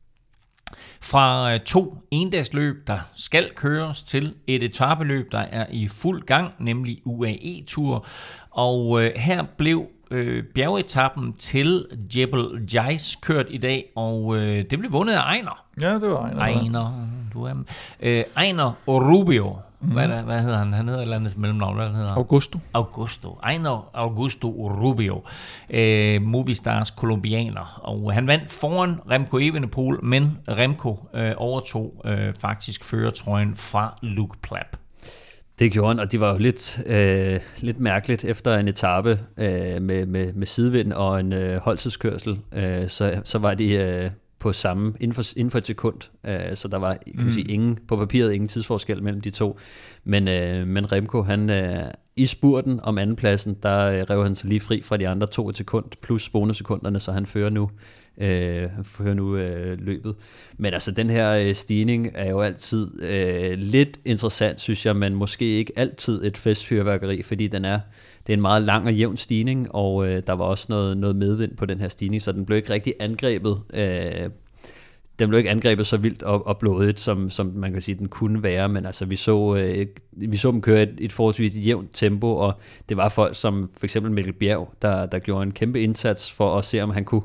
[SPEAKER 2] Fra uh, to endagsløb, der skal køres, til et etabeløb, der er i fuld gang, nemlig UAE-tur. Og uh, her blev øh, bjergetappen til Jebel Jais kørt i dag, og øh, det blev vundet af Ejner.
[SPEAKER 3] Ja, det var af
[SPEAKER 2] Ejner, du er øh, Ejner Rubio. Hvad, er der, hvad hedder han? Han hedder et eller andet mellemnavn. Hvad hedder han?
[SPEAKER 3] Augusto.
[SPEAKER 2] Augusto. Ejner Augusto Rubio. Øh, Movistars kolumbianer. Og han vandt foran Remco Evenepoel, men Remco øh, overtog øh, faktisk føretrøjen fra Luke Plapp.
[SPEAKER 4] Det gjorde han, og det var jo lidt, øh, lidt mærkeligt efter en etape øh, med, med, med sidevind og en øh, holdtidskørsel. Øh, så, så var de øh, på samme, inden for, inden for et sekund. Øh, så der var kan man sige, ingen, på papiret ingen tidsforskel mellem de to. Men, øh, men Remco, han, øh, i spurten om andenpladsen, der øh, rev han sig lige fri fra de andre to et sekund, plus bonussekunderne, så han fører nu, øh, fører nu øh, løbet. Men altså, den her øh, stigning er jo altid øh, lidt interessant, synes jeg, men måske ikke altid et festfyrværkeri, fordi den er, det er en meget lang og jævn stigning, og øh, der var også noget, noget medvind på den her stigning, så den blev ikke rigtig angrebet øh, den blev ikke angrebet så vildt og, og blodigt, som, som man kan sige, den kunne være, men altså, vi så, øh, vi så dem køre et, et forholdsvis jævnt tempo, og det var folk som for eksempel Mikkel Bjerg, der, der gjorde en kæmpe indsats for at se, om han kunne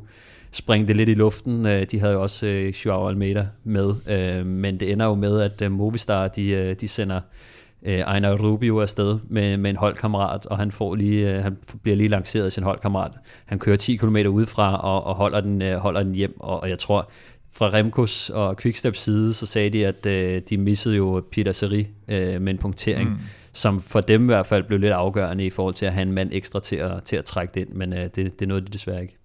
[SPEAKER 4] springe det lidt i luften. Øh, de havde jo også øh, Joao Almeida med, øh, men det ender jo med, at øh, Movistar, de, øh, de sender øh, Ejner Rubio afsted med, med en holdkammerat, og han, får lige, øh, han bliver lige lanceret af sin holdkammerat. Han kører 10 km udefra og, og holder, den, øh, holder den hjem, og, og jeg tror, fra Remkos og Quicksteps side, så sagde de, at øh, de missede jo Peter Seri øh, med en punktering, mm. som for dem i hvert fald blev lidt afgørende i forhold til at have en mand ekstra til at, til at trække det ind, men øh, det, det nåede de desværre ikke.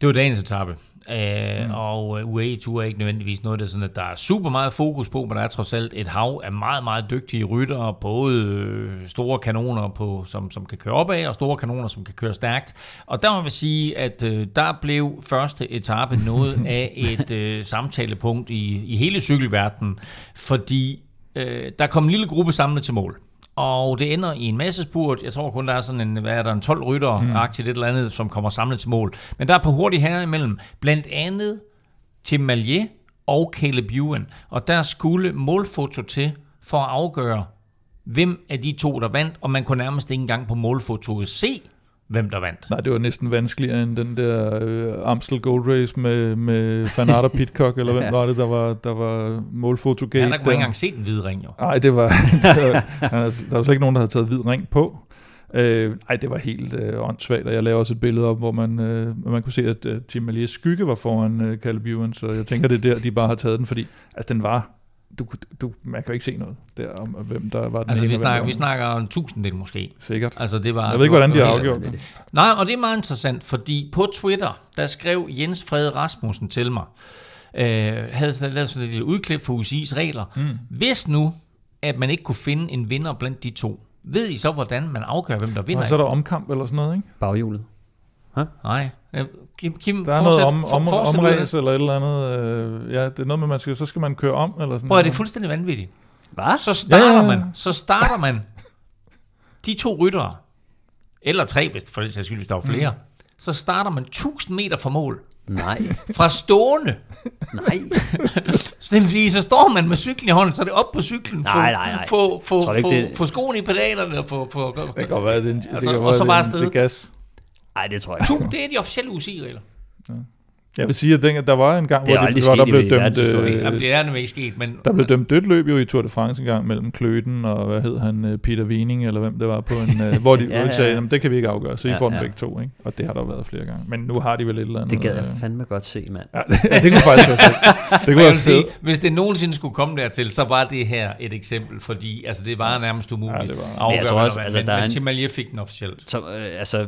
[SPEAKER 2] Det var dagens etape. Uh, mm. Og uh, UAE Tour er ikke nødvendigvis noget, der, er sådan, at der er super meget fokus på, men der er trods alt et hav af meget, meget dygtige ryttere, både øh, store kanoner, på, som, som kan køre opad, og store kanoner, som kan køre stærkt. Og der må vi sige, at uh, der blev første etape noget af et uh, samtalepunkt i, i hele cykelverdenen, fordi uh, der kom en lille gruppe samlet til mål. Og det ender i en masse spurt. Jeg tror kun, der er sådan en, hvad er der, en 12 rytter mm. aktivt et eller andet, som kommer samlet til mål. Men der er på hurtigt her imellem. Blandt andet Tim Malier og Caleb Ewan. Og der skulle målfoto til for at afgøre, hvem af de to, der vandt. Og man kunne nærmest ikke engang på målfotoet se, hvem der vandt.
[SPEAKER 3] Nej, det var næsten vanskeligere end den der øh, Amstel Gold Race med, med og Pitcock, eller hvem ja. var det, der var, der var målfotogate.
[SPEAKER 2] Ja, der kunne ikke engang se den hvide ring, jo.
[SPEAKER 3] Nej, det var, der, var, der var slet ikke nogen, der havde taget hvid ring på. Øh, ej, det var helt øh, åndssvagt, og jeg lavede også et billede op, hvor man, øh, man kunne se, at øh, Tim Maliers skygge var foran øh, Caleb Ewan, så jeg tænker, det er der, de bare har taget den, fordi altså, den var du, du, man kan jo ikke se noget der om, hvem der var den
[SPEAKER 2] Altså,
[SPEAKER 3] ene
[SPEAKER 2] vi snakker, vi snakker om en tusinddel måske.
[SPEAKER 3] Sikkert.
[SPEAKER 2] Altså, det var,
[SPEAKER 3] Jeg ved ikke, hvordan de
[SPEAKER 2] det
[SPEAKER 3] har afgjort det.
[SPEAKER 2] Nej, og det er meget interessant, fordi på Twitter, der skrev Jens Frede Rasmussen til mig, øh, havde sådan, lavet sådan et lille udklip for UCI's regler. Mm. Hvis nu, at man ikke kunne finde en vinder blandt de to, ved I så, hvordan man afgør, hvem der vinder?
[SPEAKER 3] Og så er der omkamp eller sådan noget, ikke?
[SPEAKER 4] Baghjulet.
[SPEAKER 2] Nej. Kim, Kim
[SPEAKER 3] Der er noget
[SPEAKER 2] fortsæt-
[SPEAKER 3] om, om,
[SPEAKER 2] fortsæt af
[SPEAKER 3] omræs eller et eller andet. Øh, ja, det er noget med, man skal, så skal man køre om, eller sådan
[SPEAKER 2] Prøv det er
[SPEAKER 3] noget.
[SPEAKER 2] fuldstændig vanvittigt.
[SPEAKER 4] Hvad?
[SPEAKER 2] Så starter
[SPEAKER 3] Ja, ja, ja.
[SPEAKER 2] man, så starter man de to ryttere, eller tre, hvis for det skyld, hvis der var flere, mm. så starter man 1000 meter fra mål.
[SPEAKER 4] Nej,
[SPEAKER 2] Fra stående.
[SPEAKER 4] nej.
[SPEAKER 2] Så det vil sige, så står man med cyklen i hånden, så er det op på cyklen. Få,
[SPEAKER 4] Nej, nej, nej.
[SPEAKER 2] Få, få,
[SPEAKER 4] du ikke,
[SPEAKER 2] få,
[SPEAKER 4] det-
[SPEAKER 2] få skoene i pedalerne og få... få, få
[SPEAKER 3] Det kan godt være, det en, det
[SPEAKER 2] Altså,
[SPEAKER 3] kan
[SPEAKER 2] og
[SPEAKER 3] godt
[SPEAKER 2] så
[SPEAKER 3] være,
[SPEAKER 2] bare
[SPEAKER 3] det det gas.
[SPEAKER 4] Nej, det tror jeg
[SPEAKER 2] to,
[SPEAKER 4] ikke.
[SPEAKER 2] det er de officielle UCI-regler.
[SPEAKER 3] Jeg vil sige, at den, der var en gang, hvor, det, hvor der blev dømt, øh,
[SPEAKER 2] Jamen, det er nemlig ikke sket, men...
[SPEAKER 3] der blev dømt dødt løb jo i Tour de France en gang mellem Kløten og, hvad hed han, øh, Peter Wiening, eller hvem det var på en, øh, hvor de
[SPEAKER 4] Ja,
[SPEAKER 3] ja,
[SPEAKER 4] ja.
[SPEAKER 3] sagde, "Jamen, det kan vi ikke afgøre, så I
[SPEAKER 4] Ja,
[SPEAKER 3] får den
[SPEAKER 4] ja.
[SPEAKER 3] begge to, ikke? Og det har der jo været flere gange. Men nu har de vel et eller andet.
[SPEAKER 4] Det gad jeg
[SPEAKER 3] øh,
[SPEAKER 4] fandme godt se, mand.
[SPEAKER 3] Ja, det, det kunne faktisk være fedt. Det kunne være
[SPEAKER 2] sige, hvis det nogensinde skulle komme dertil, så var det her et eksempel, fordi altså, det var nærmest umuligt
[SPEAKER 3] Ja, det var-
[SPEAKER 2] at
[SPEAKER 4] Men jeg
[SPEAKER 2] afgøre,
[SPEAKER 4] tror også, altså,
[SPEAKER 2] men,
[SPEAKER 4] der er
[SPEAKER 2] men
[SPEAKER 4] en-
[SPEAKER 2] Tim Malier fik den officielt.
[SPEAKER 4] Så, øh, altså,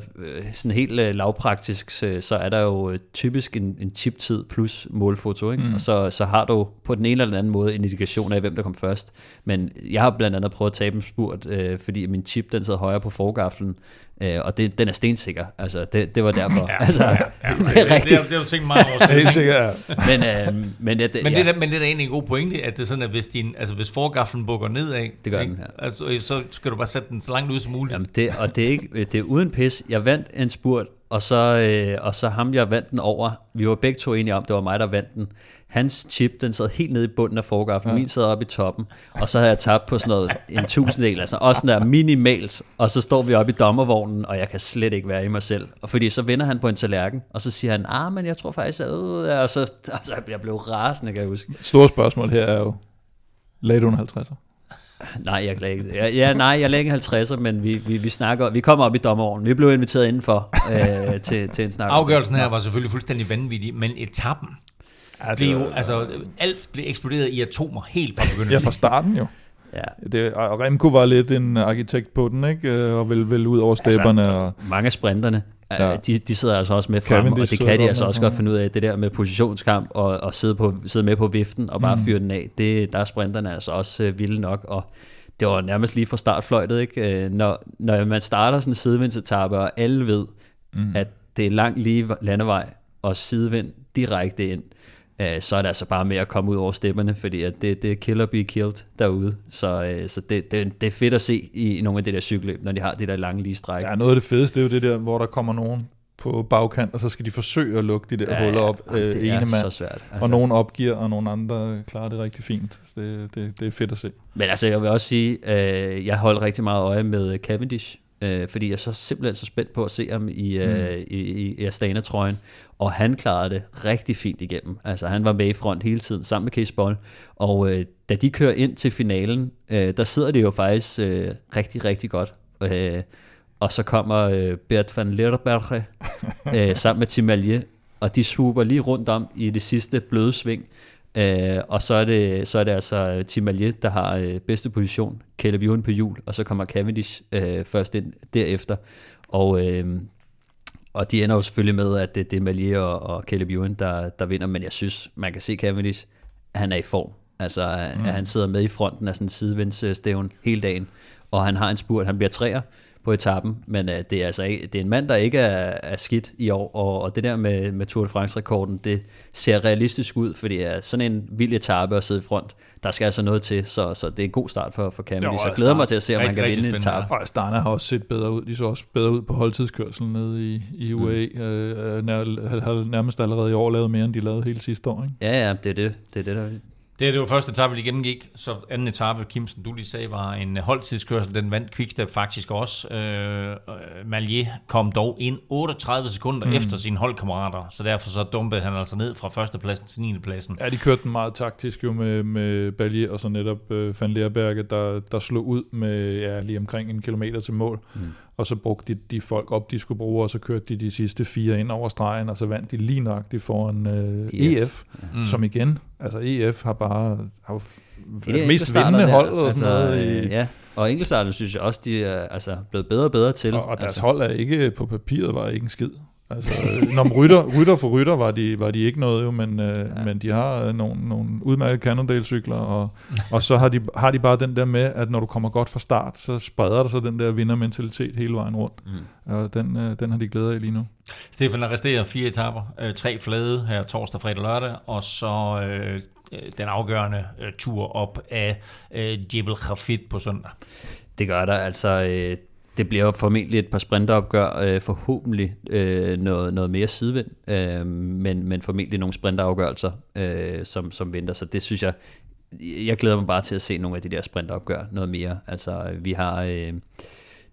[SPEAKER 4] sådan helt øh, lavpraktisk, så, så er der jo typisk en, en chip-tid plus målfoto, ikke? Mm. og så, så har du på den ene eller den anden måde en indikation af, hvem der kom først. Men jeg har blandt andet prøvet at tabe en spurt, øh, fordi min chip den sad højere på forgaflen, øh, og det, den er stensikker. Altså, det, det var derfor.
[SPEAKER 2] Ja,
[SPEAKER 4] altså,
[SPEAKER 2] ja, ja,
[SPEAKER 4] det
[SPEAKER 2] det,
[SPEAKER 4] er
[SPEAKER 2] det,
[SPEAKER 4] rigtigt.
[SPEAKER 2] det, det, har du tænkt meget over.
[SPEAKER 3] Helt sikkert, ja.
[SPEAKER 4] Men, øh, men, det,
[SPEAKER 2] Men,
[SPEAKER 4] ja.
[SPEAKER 2] det er, da- men det er da egentlig en god pointe, at det er sådan, at hvis, din, altså hvis forgaflen bukker nedad,
[SPEAKER 4] Det gør
[SPEAKER 2] ikke?
[SPEAKER 4] den, ja.
[SPEAKER 2] altså, så skal du bare sætte den så langt ud som muligt.
[SPEAKER 4] Jamen det, og det er, ikke, det er uden pis. Jeg vandt en spurt, og så, øh, og så ham, jeg vandt den over, vi var begge to enige om, det var mig, der vandt den. Hans chip, den sad helt nede i bunden af forgaflen, ja. min sad oppe i toppen, og så havde jeg tabt på sådan noget, en tusindel, altså også sådan der minimalt, og så står vi oppe i dommervognen, og jeg kan slet ikke være i mig selv. Og fordi så vender han på en tallerken, og så siger han, ah, men jeg tror faktisk, at, øh, og så, altså, jeg blev rasende, kan jeg huske.
[SPEAKER 3] Store spørgsmål her er jo, lagde du en 50'er?
[SPEAKER 4] Nej, jeg lagde ikke. Ja, ja, nej, jeg lagde ikke 50'er, men vi, vi, vi, snakker, vi kommer op i dommerovnen. Vi blev inviteret indenfor øh, til, til en snak.
[SPEAKER 2] Afgørelsen her var selvfølgelig fuldstændig vanvittig, men etappen
[SPEAKER 3] Ja,
[SPEAKER 2] blev jo, altså alt blev eksploderet i atomer helt fra begyndelsen.
[SPEAKER 3] Ja, fra starten jo.
[SPEAKER 4] Ja.
[SPEAKER 3] Det, og Remco var lidt en arkitekt på den, ikke? Øh, Og vil, vil ud over stepperne. Altså, og,
[SPEAKER 4] Mange af sprinterne,
[SPEAKER 3] Ja.
[SPEAKER 4] ja. de, de sidder altså også med frem, og det kan de altså også godt finde ud af, det der med positionskamp og, og sidde, på, sidde med på viften og bare mm. fyre den af, det, der er sprinterne altså også øh, vilde nok, og det var nærmest lige fra startfløjtet, ikke? Øh, Når, når man starter sådan en sidevindsetappe, og alle ved, mm. at det er langt lige landevej og sidevind direkte ind, øh, så er det altså bare med at komme ud over stepperne, fordi at det, det er kill or be killed derude. Så, øh, så det, det, det er fedt at se i nogle af det der cykelløb, når de har det der lange lige stræk.
[SPEAKER 3] ja, noget af det fedeste, det er jo det der, hvor der kommer nogen på bagkant, og så skal de forsøge at lukke de der
[SPEAKER 4] Ja,
[SPEAKER 3] huller op
[SPEAKER 4] ja,
[SPEAKER 3] øh,
[SPEAKER 4] det
[SPEAKER 3] ene mand.
[SPEAKER 4] så svært,
[SPEAKER 3] Altså. Og nogen opgiver, og nogle andre klarer det rigtig fint. Så det, det, det er fedt at se.
[SPEAKER 4] Men altså, jeg vil også sige, øh, jeg holdt rigtig meget øje med Cavendish, øh, fordi jeg er så simpelthen så spændt på at se ham i, øh, i, i, i Astana-trøjen, og han klarede det rigtig fint igennem. Altså, han var med i front hele tiden, sammen med Case Boll, og øh, da de kører ind til finalen, øh, der sidder det jo faktisk øh, rigtig, rigtig godt. Øh, og så kommer øh, Bert van Lerberge øh, sammen med Tim Allier, og de swooper lige rundt om i det sidste bløde sving. Øh, og så er, det, så er det altså Tim Allier, der har øh, bedste position, Caleb Ewan på hjul, og så kommer Cavendish øh, først ind derefter. Og, øh, og de ender jo selvfølgelig med, at det, det er Malier og, og Caleb Ewan, der, der vinder, men jeg synes, man kan se Cavendish, han er i form. Altså, mm. han sidder med i fronten af sådan en sidevindsstævn hele dagen, og han har en spurt, han bliver træer på etappen, men uh, det er altså ikke, det er en mand, der ikke er, er skidt i år, og, og det der med, med Tour de France-rekorden, det ser realistisk ud, fordi uh, sådan en vild etape at sidde i front, der skal altså noget til, så, så det er en god start for, for Cavendish.
[SPEAKER 3] Jo,
[SPEAKER 4] Jeg glæder mig til at se, om han kan vinde en etape.
[SPEAKER 3] Og Astana har også set bedre ud. De så også bedre ud på holdtidskørselen nede i, i UAE. Mm. Øh, nær, har nærmest allerede i år lavet mere, end de lavede hele sidste år. Ikke?
[SPEAKER 4] Ja, ja, det er det, det, er det der
[SPEAKER 2] Det, er det var første etape, vi gennemgik. Så anden etape, Kim, som du lige sagde, var en holdtidskørsel. Den vandt Quickstep faktisk også. Øh, Malier kom dog ind 38 sekunder mm. efter sine holdkammerater, så derfor så dumpede han altså ned fra førstepladsen til 9. pladsen.
[SPEAKER 3] Ja, de kørte den meget taktisk jo med, med Ballier og så netop øh, Van Leerberge, der, der slog ud med ja, lige omkring en kilometer til mål. Mm. Og så brugte de de folk op, de skulle bruge, og så kørte de de sidste fire ind over stregen, og så vandt de lige nøjagtigt foran øh,
[SPEAKER 4] EF.
[SPEAKER 3] EF, mm. som igen, altså EF har bare har
[SPEAKER 4] Det er
[SPEAKER 3] mest vindende hold og sådan noget.
[SPEAKER 4] øh,
[SPEAKER 3] I,
[SPEAKER 4] Ja, og enkeltstarter synes jeg også, de er altså, blevet bedre og bedre til.
[SPEAKER 3] Og, og deres
[SPEAKER 4] altså,
[SPEAKER 3] hold er ikke på papiret, var ikke en skid. Altså, når man rytter, rytter for rytter var de, var de ikke noget jo, men, øh, ja. men de har øh, nogle, nogle udmærkede Cannondale-cykler, og, og så har de, har de bare den der med, at når du kommer godt fra start, så spreder der sig den der vindermentalitet hele vejen rundt. Mm. Og den, øh, den har de glæder af lige nu.
[SPEAKER 2] Stefan arresterer fire etaper, øh, tre flade her torsdag, fredag, lørdag, og så øh, øh, den afgørende øh, tur op af øh, Jebel Khafid på søndag.
[SPEAKER 4] Det gør der, altså øh, det bliver jo formentlig et par sprinteropgør, øh, forhåbentlig øh, noget, noget mere sidevind, øh, men, men formentlig nogle sprinterafgørelser, øh, som, som venter, så det synes jeg, jeg glæder mig bare til at se nogle af de der sprinteropgør noget mere. Altså vi har... Øh,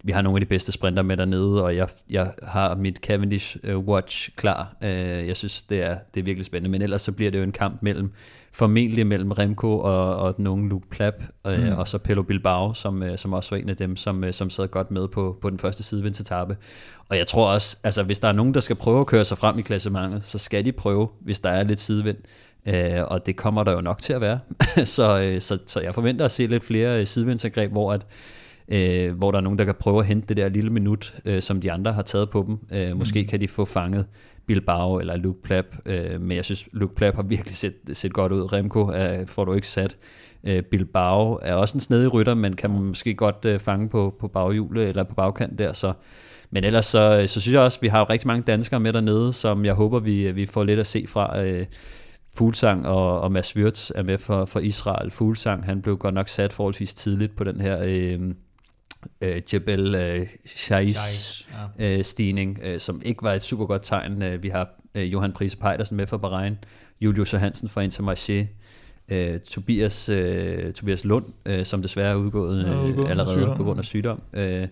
[SPEAKER 4] vi har nogle af de bedste sprinter med dernede, og jeg, jeg har mit Cavendish øh, Watch klar. Øh, jeg synes, det er, det er virkelig spændende, men ellers så bliver det jo en kamp mellem, formentlig mellem Remco og, og den unge Luke Plap, øh, mm. og så Pello Bilbao, som, øh, som også var en af dem, som, øh, som sad godt med på, på den første sidevindsetappe. Og jeg tror også, altså hvis der er nogen, der skal prøve at køre sig frem i klassementet, så skal de prøve, hvis der er lidt sidevind. Øh, og det kommer der jo nok til at være. så, øh, så, så jeg forventer at se lidt flere øh, sidevindsangreb, hvor at øh, hvor der er nogen, der kan prøve at hente det der lille minut, øh, som de andre har taget på dem. Øh, måske kan de få fanget Bilbao eller Luke Plap, øh, men jeg synes, Luke Plap har virkelig set, set godt ud. Remco er, får du ikke sat. Øh, Bilbao er også en snedig rytter, men kan man måske godt øh, fange på, på baghjulet eller på bagkant der, så men ellers så, øh, så synes jeg også, at vi har rigtig mange danskere med dernede, som jeg håber, vi, vi får lidt at se fra. Øh, Fuglsang og, og Mads Wirtz er med for, for Israel. Fuglsang, han blev godt nok sat forholdsvis tidligt på den her øh, øh, Jebel øh, Shais
[SPEAKER 2] Shais,
[SPEAKER 4] øh, stigning, øh, som ikke var et super godt tegn. Øh, vi har øh, Johan Prise Pejdersen med fra Bahrain, Julius Hansen fra Intermarché, øh, Tobias, øh, Tobias Lund, øh, som desværre er udgået
[SPEAKER 3] Ja, udgået
[SPEAKER 4] øh,
[SPEAKER 3] af
[SPEAKER 4] allerede
[SPEAKER 3] sygdom.
[SPEAKER 4] på grund af sygdom. Øh,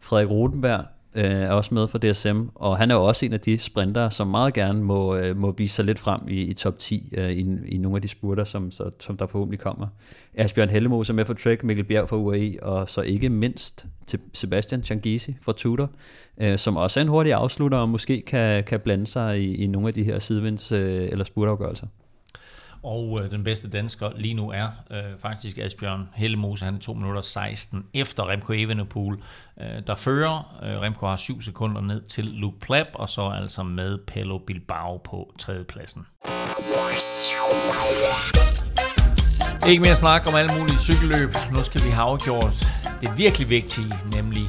[SPEAKER 4] Frederik Rodenberg øh, er også med fra DSM, og han er jo også en af de sprinter, som meget gerne må, øh, må vise sig lidt frem i, i top 10 øh, i, i nogle af de spurter, som, så, som der forhåbentlig kommer. Asbjørn Hellemose er med for Trek, Mikkel Bjerg fra UAE, og så ikke mindst til Sebastian Changisi fra Tudor, øh, som også er en hurtig afslutter, og måske kan, kan blande sig i, i nogle af de her sidevinds- øh, eller spurtafgørelser.
[SPEAKER 2] Og øh, den bedste dansker lige nu er øh, faktisk Asbjørn Hellemose. Han er 2 minutter 16 efter Remco Evenepoel, øh, der fører. Øh, Remco har 7 sekunder ned til Luke Plap, og så altså med Pello Bilbao på tredjepladsen. Ikke mere snak om alle mulige cykelløb. Nu skal vi have afgjort det virkelig vigtige, nemlig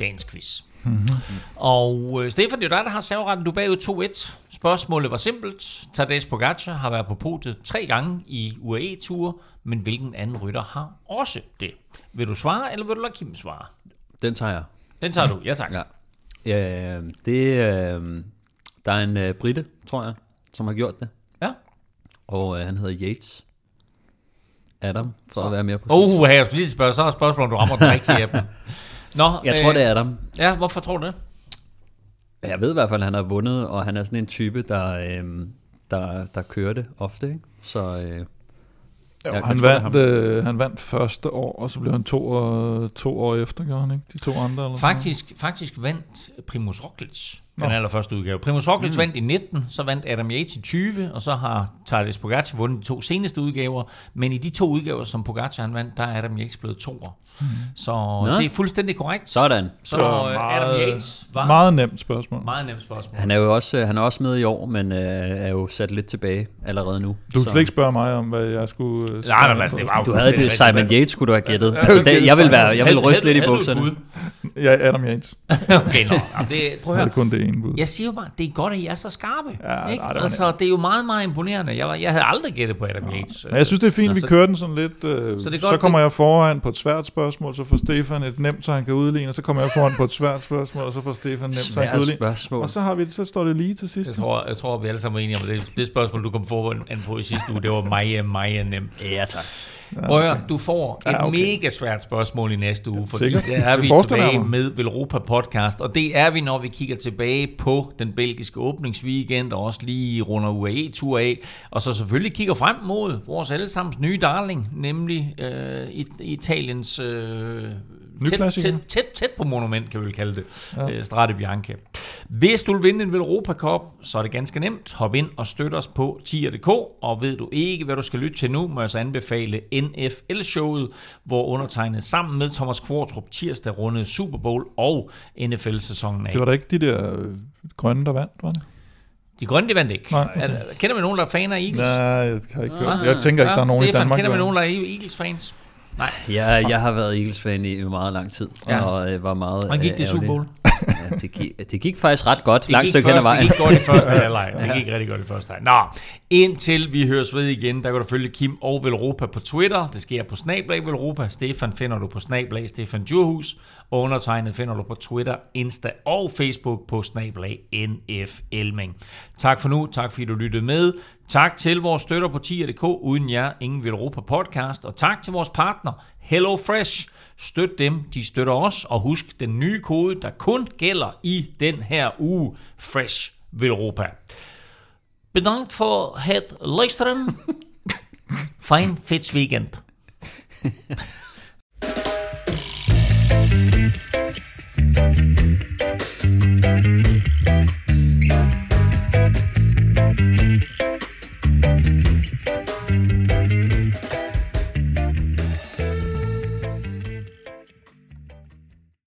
[SPEAKER 2] dagens quiz. Mm-hmm. Og øh, Stefan, det er dig, der har serveretten. Du er bagud 2-1. Spørgsmålet var simpelt. Tadej Pogacar har været på podiet tre gange i UAE-ture, men hvilken anden rytter har også det? Vil du svare, eller vil du lade Kim svare?
[SPEAKER 4] Den tager jeg.
[SPEAKER 2] Den tager du, ja tak.
[SPEAKER 4] Ja. Ja, det, øh, der er en øh, britte, tror jeg, som har gjort det.
[SPEAKER 2] Ja.
[SPEAKER 4] Og øh, han hedder Yates. Adam, for at være mere præcis.
[SPEAKER 2] Oh, jeg skulle lige spørge, så er spørgsmålet, om du rammer den rigtige af dem. Nå,
[SPEAKER 4] Jeg tror, det er Adam.
[SPEAKER 2] Ja, hvorfor tror du det?
[SPEAKER 4] Jeg ved i hvert fald, at han har vundet, og han er sådan en type, der, øh, der, der kører det ofte. Ikke? Så øh,
[SPEAKER 3] Ja,
[SPEAKER 4] jeg
[SPEAKER 3] han, vandt, øh, han vandt første år, og så blev han to, år, to år efter, gjorde han ikke? De to andre? Eller sådan
[SPEAKER 2] Faktisk, faktisk vandt Primus Roglic den
[SPEAKER 3] Nå.
[SPEAKER 2] allerførste udgave. Primus Roglic mm. vandt i 19, så vandt Adam Yates i 20, og så har Tadej Pogacar vundet de to seneste udgaver. Men i de to udgaver, som Pogacar han vandt, der er Adam Yates blevet toer. Mm. Så
[SPEAKER 4] Nå.
[SPEAKER 2] det er fuldstændig korrekt.
[SPEAKER 4] sådan.
[SPEAKER 2] Så
[SPEAKER 3] Så
[SPEAKER 2] øh, Adam
[SPEAKER 3] meget-
[SPEAKER 2] Yates var meget,
[SPEAKER 3] Meget nemt spørgsmål.
[SPEAKER 2] meget nemt spørgsmål.
[SPEAKER 4] Han er jo også, øh, han er også med i år, men øh, er jo sat lidt tilbage allerede nu.
[SPEAKER 3] Du skal slet ikke spørge mig om, hvad jeg skulle... øh,
[SPEAKER 2] Nej, nej, nej, det var
[SPEAKER 4] Du havde det, Simon. Yates skulle du have gættet.
[SPEAKER 2] Ja,
[SPEAKER 4] Altså, det, jeg vil være, jeg vil ryste lidt i bukserne.
[SPEAKER 2] bud?
[SPEAKER 3] Ja, Adam Yates.
[SPEAKER 2] okay, nå. Jamen, det, prøv at
[SPEAKER 3] Jeg
[SPEAKER 2] høre.
[SPEAKER 3] kun det ene bud.
[SPEAKER 2] Jeg siger jo bare, det er godt, at I er så skarpe.
[SPEAKER 3] Ja,
[SPEAKER 2] ikke?
[SPEAKER 3] nej, det
[SPEAKER 2] altså, det er jo meget, meget imponerende. Jeg, var, jeg havde aldrig gættet på Adam Yates.
[SPEAKER 3] Men jeg synes, det er fint,
[SPEAKER 2] Nå,
[SPEAKER 3] vi kører den sådan lidt. Øh,
[SPEAKER 2] Så det er
[SPEAKER 3] så
[SPEAKER 2] godt,
[SPEAKER 3] kommer jeg foran på et svært spørgsmål, så får Stefan et nemt, så han kan udligne, og så kommer jeg foran på et svært spørgsmål, og så får Stefan nemt, så han kan udligne.
[SPEAKER 4] spørgsmål.
[SPEAKER 3] Og så, har vi, så står det lige til sidst.
[SPEAKER 2] Jeg tror, jeg tror, vi alle sammen er enige om, det, det spørgsmål, du kom foran på i sidste uge, det var meget, meget nemt.
[SPEAKER 4] Ja, tak.
[SPEAKER 2] Prøv høre, du får et
[SPEAKER 3] Ja, okay.
[SPEAKER 2] mega svært spørgsmål i næste uge, fordi
[SPEAKER 3] sikkert.
[SPEAKER 2] der er vi tilbage
[SPEAKER 3] mig.
[SPEAKER 2] med Velropa Podcast, og det er vi, når vi kigger tilbage på den belgiske åbningsweekend, og også lige runder UAE-tur af, og så selvfølgelig kigger frem mod vores allesammens nye darling, nemlig øh, It- Italiens øh, tæt, tæt, tæt, tæt på monument, kan vi vel kalde det, ja. øh, Strade Bianche. Hvis du vil vinde en Velropa Cup, så er det ganske nemt. Hop ind og støt os på tier.dk, og ved du ikke, hvad du skal lytte til nu, må jeg så anbefale NFL-showet, hvor undertegnet sammen med Thomas Kvartrup tirsdag rundede Super Bowl og NFL-sæsonen af.
[SPEAKER 3] Det var da ikke de der øh, grønne, der vandt, var det?
[SPEAKER 2] De grønne, de vandt ikke.
[SPEAKER 3] Nej, okay.
[SPEAKER 2] Er, kender vi nogen, der er fan af Eagles?
[SPEAKER 3] Nej, jeg har ikke hørt. Jeg tænker ikke, der er nogen
[SPEAKER 2] Stefan,
[SPEAKER 3] i Danmark.
[SPEAKER 2] kender
[SPEAKER 3] der-
[SPEAKER 2] nogen, der er Eagles-fans? Nej.
[SPEAKER 4] Jeg, jeg har været Eagles-fan i meget lang tid,
[SPEAKER 2] Ja.
[SPEAKER 4] og øh, var meget
[SPEAKER 2] Hvordan gik det i
[SPEAKER 4] øh,
[SPEAKER 2] Super Bowl?
[SPEAKER 4] Ja, det, gik, det gik faktisk ret godt,
[SPEAKER 2] Det
[SPEAKER 4] langt stykke hen ad vejen.
[SPEAKER 2] det gik godt i første halvleg. Det gik rigtig godt i første halvleg. Nå, indtil vi høres ved igen, der kan du følge Kim og Velropa på Twitter. Det sker på Snablag Velropa. Stefan finder du på Snablag Stefan Djurhus. Og undertegnet finder du på Twitter, Insta og Facebook på Snablag NF Elming. Tak for nu. Tak fordi du lyttede med. Tak til vores støtter på tier.dk. Uden jer, ingen Velropa podcast. Og tak til vores partner, Hello Fresh. Støt dem, de støtter os, og husk den nye kode, der kun gælder i den her uge, Fresh Velropa. Bedankt for het luisteren. Fijn fits weekend.
[SPEAKER 9] Thank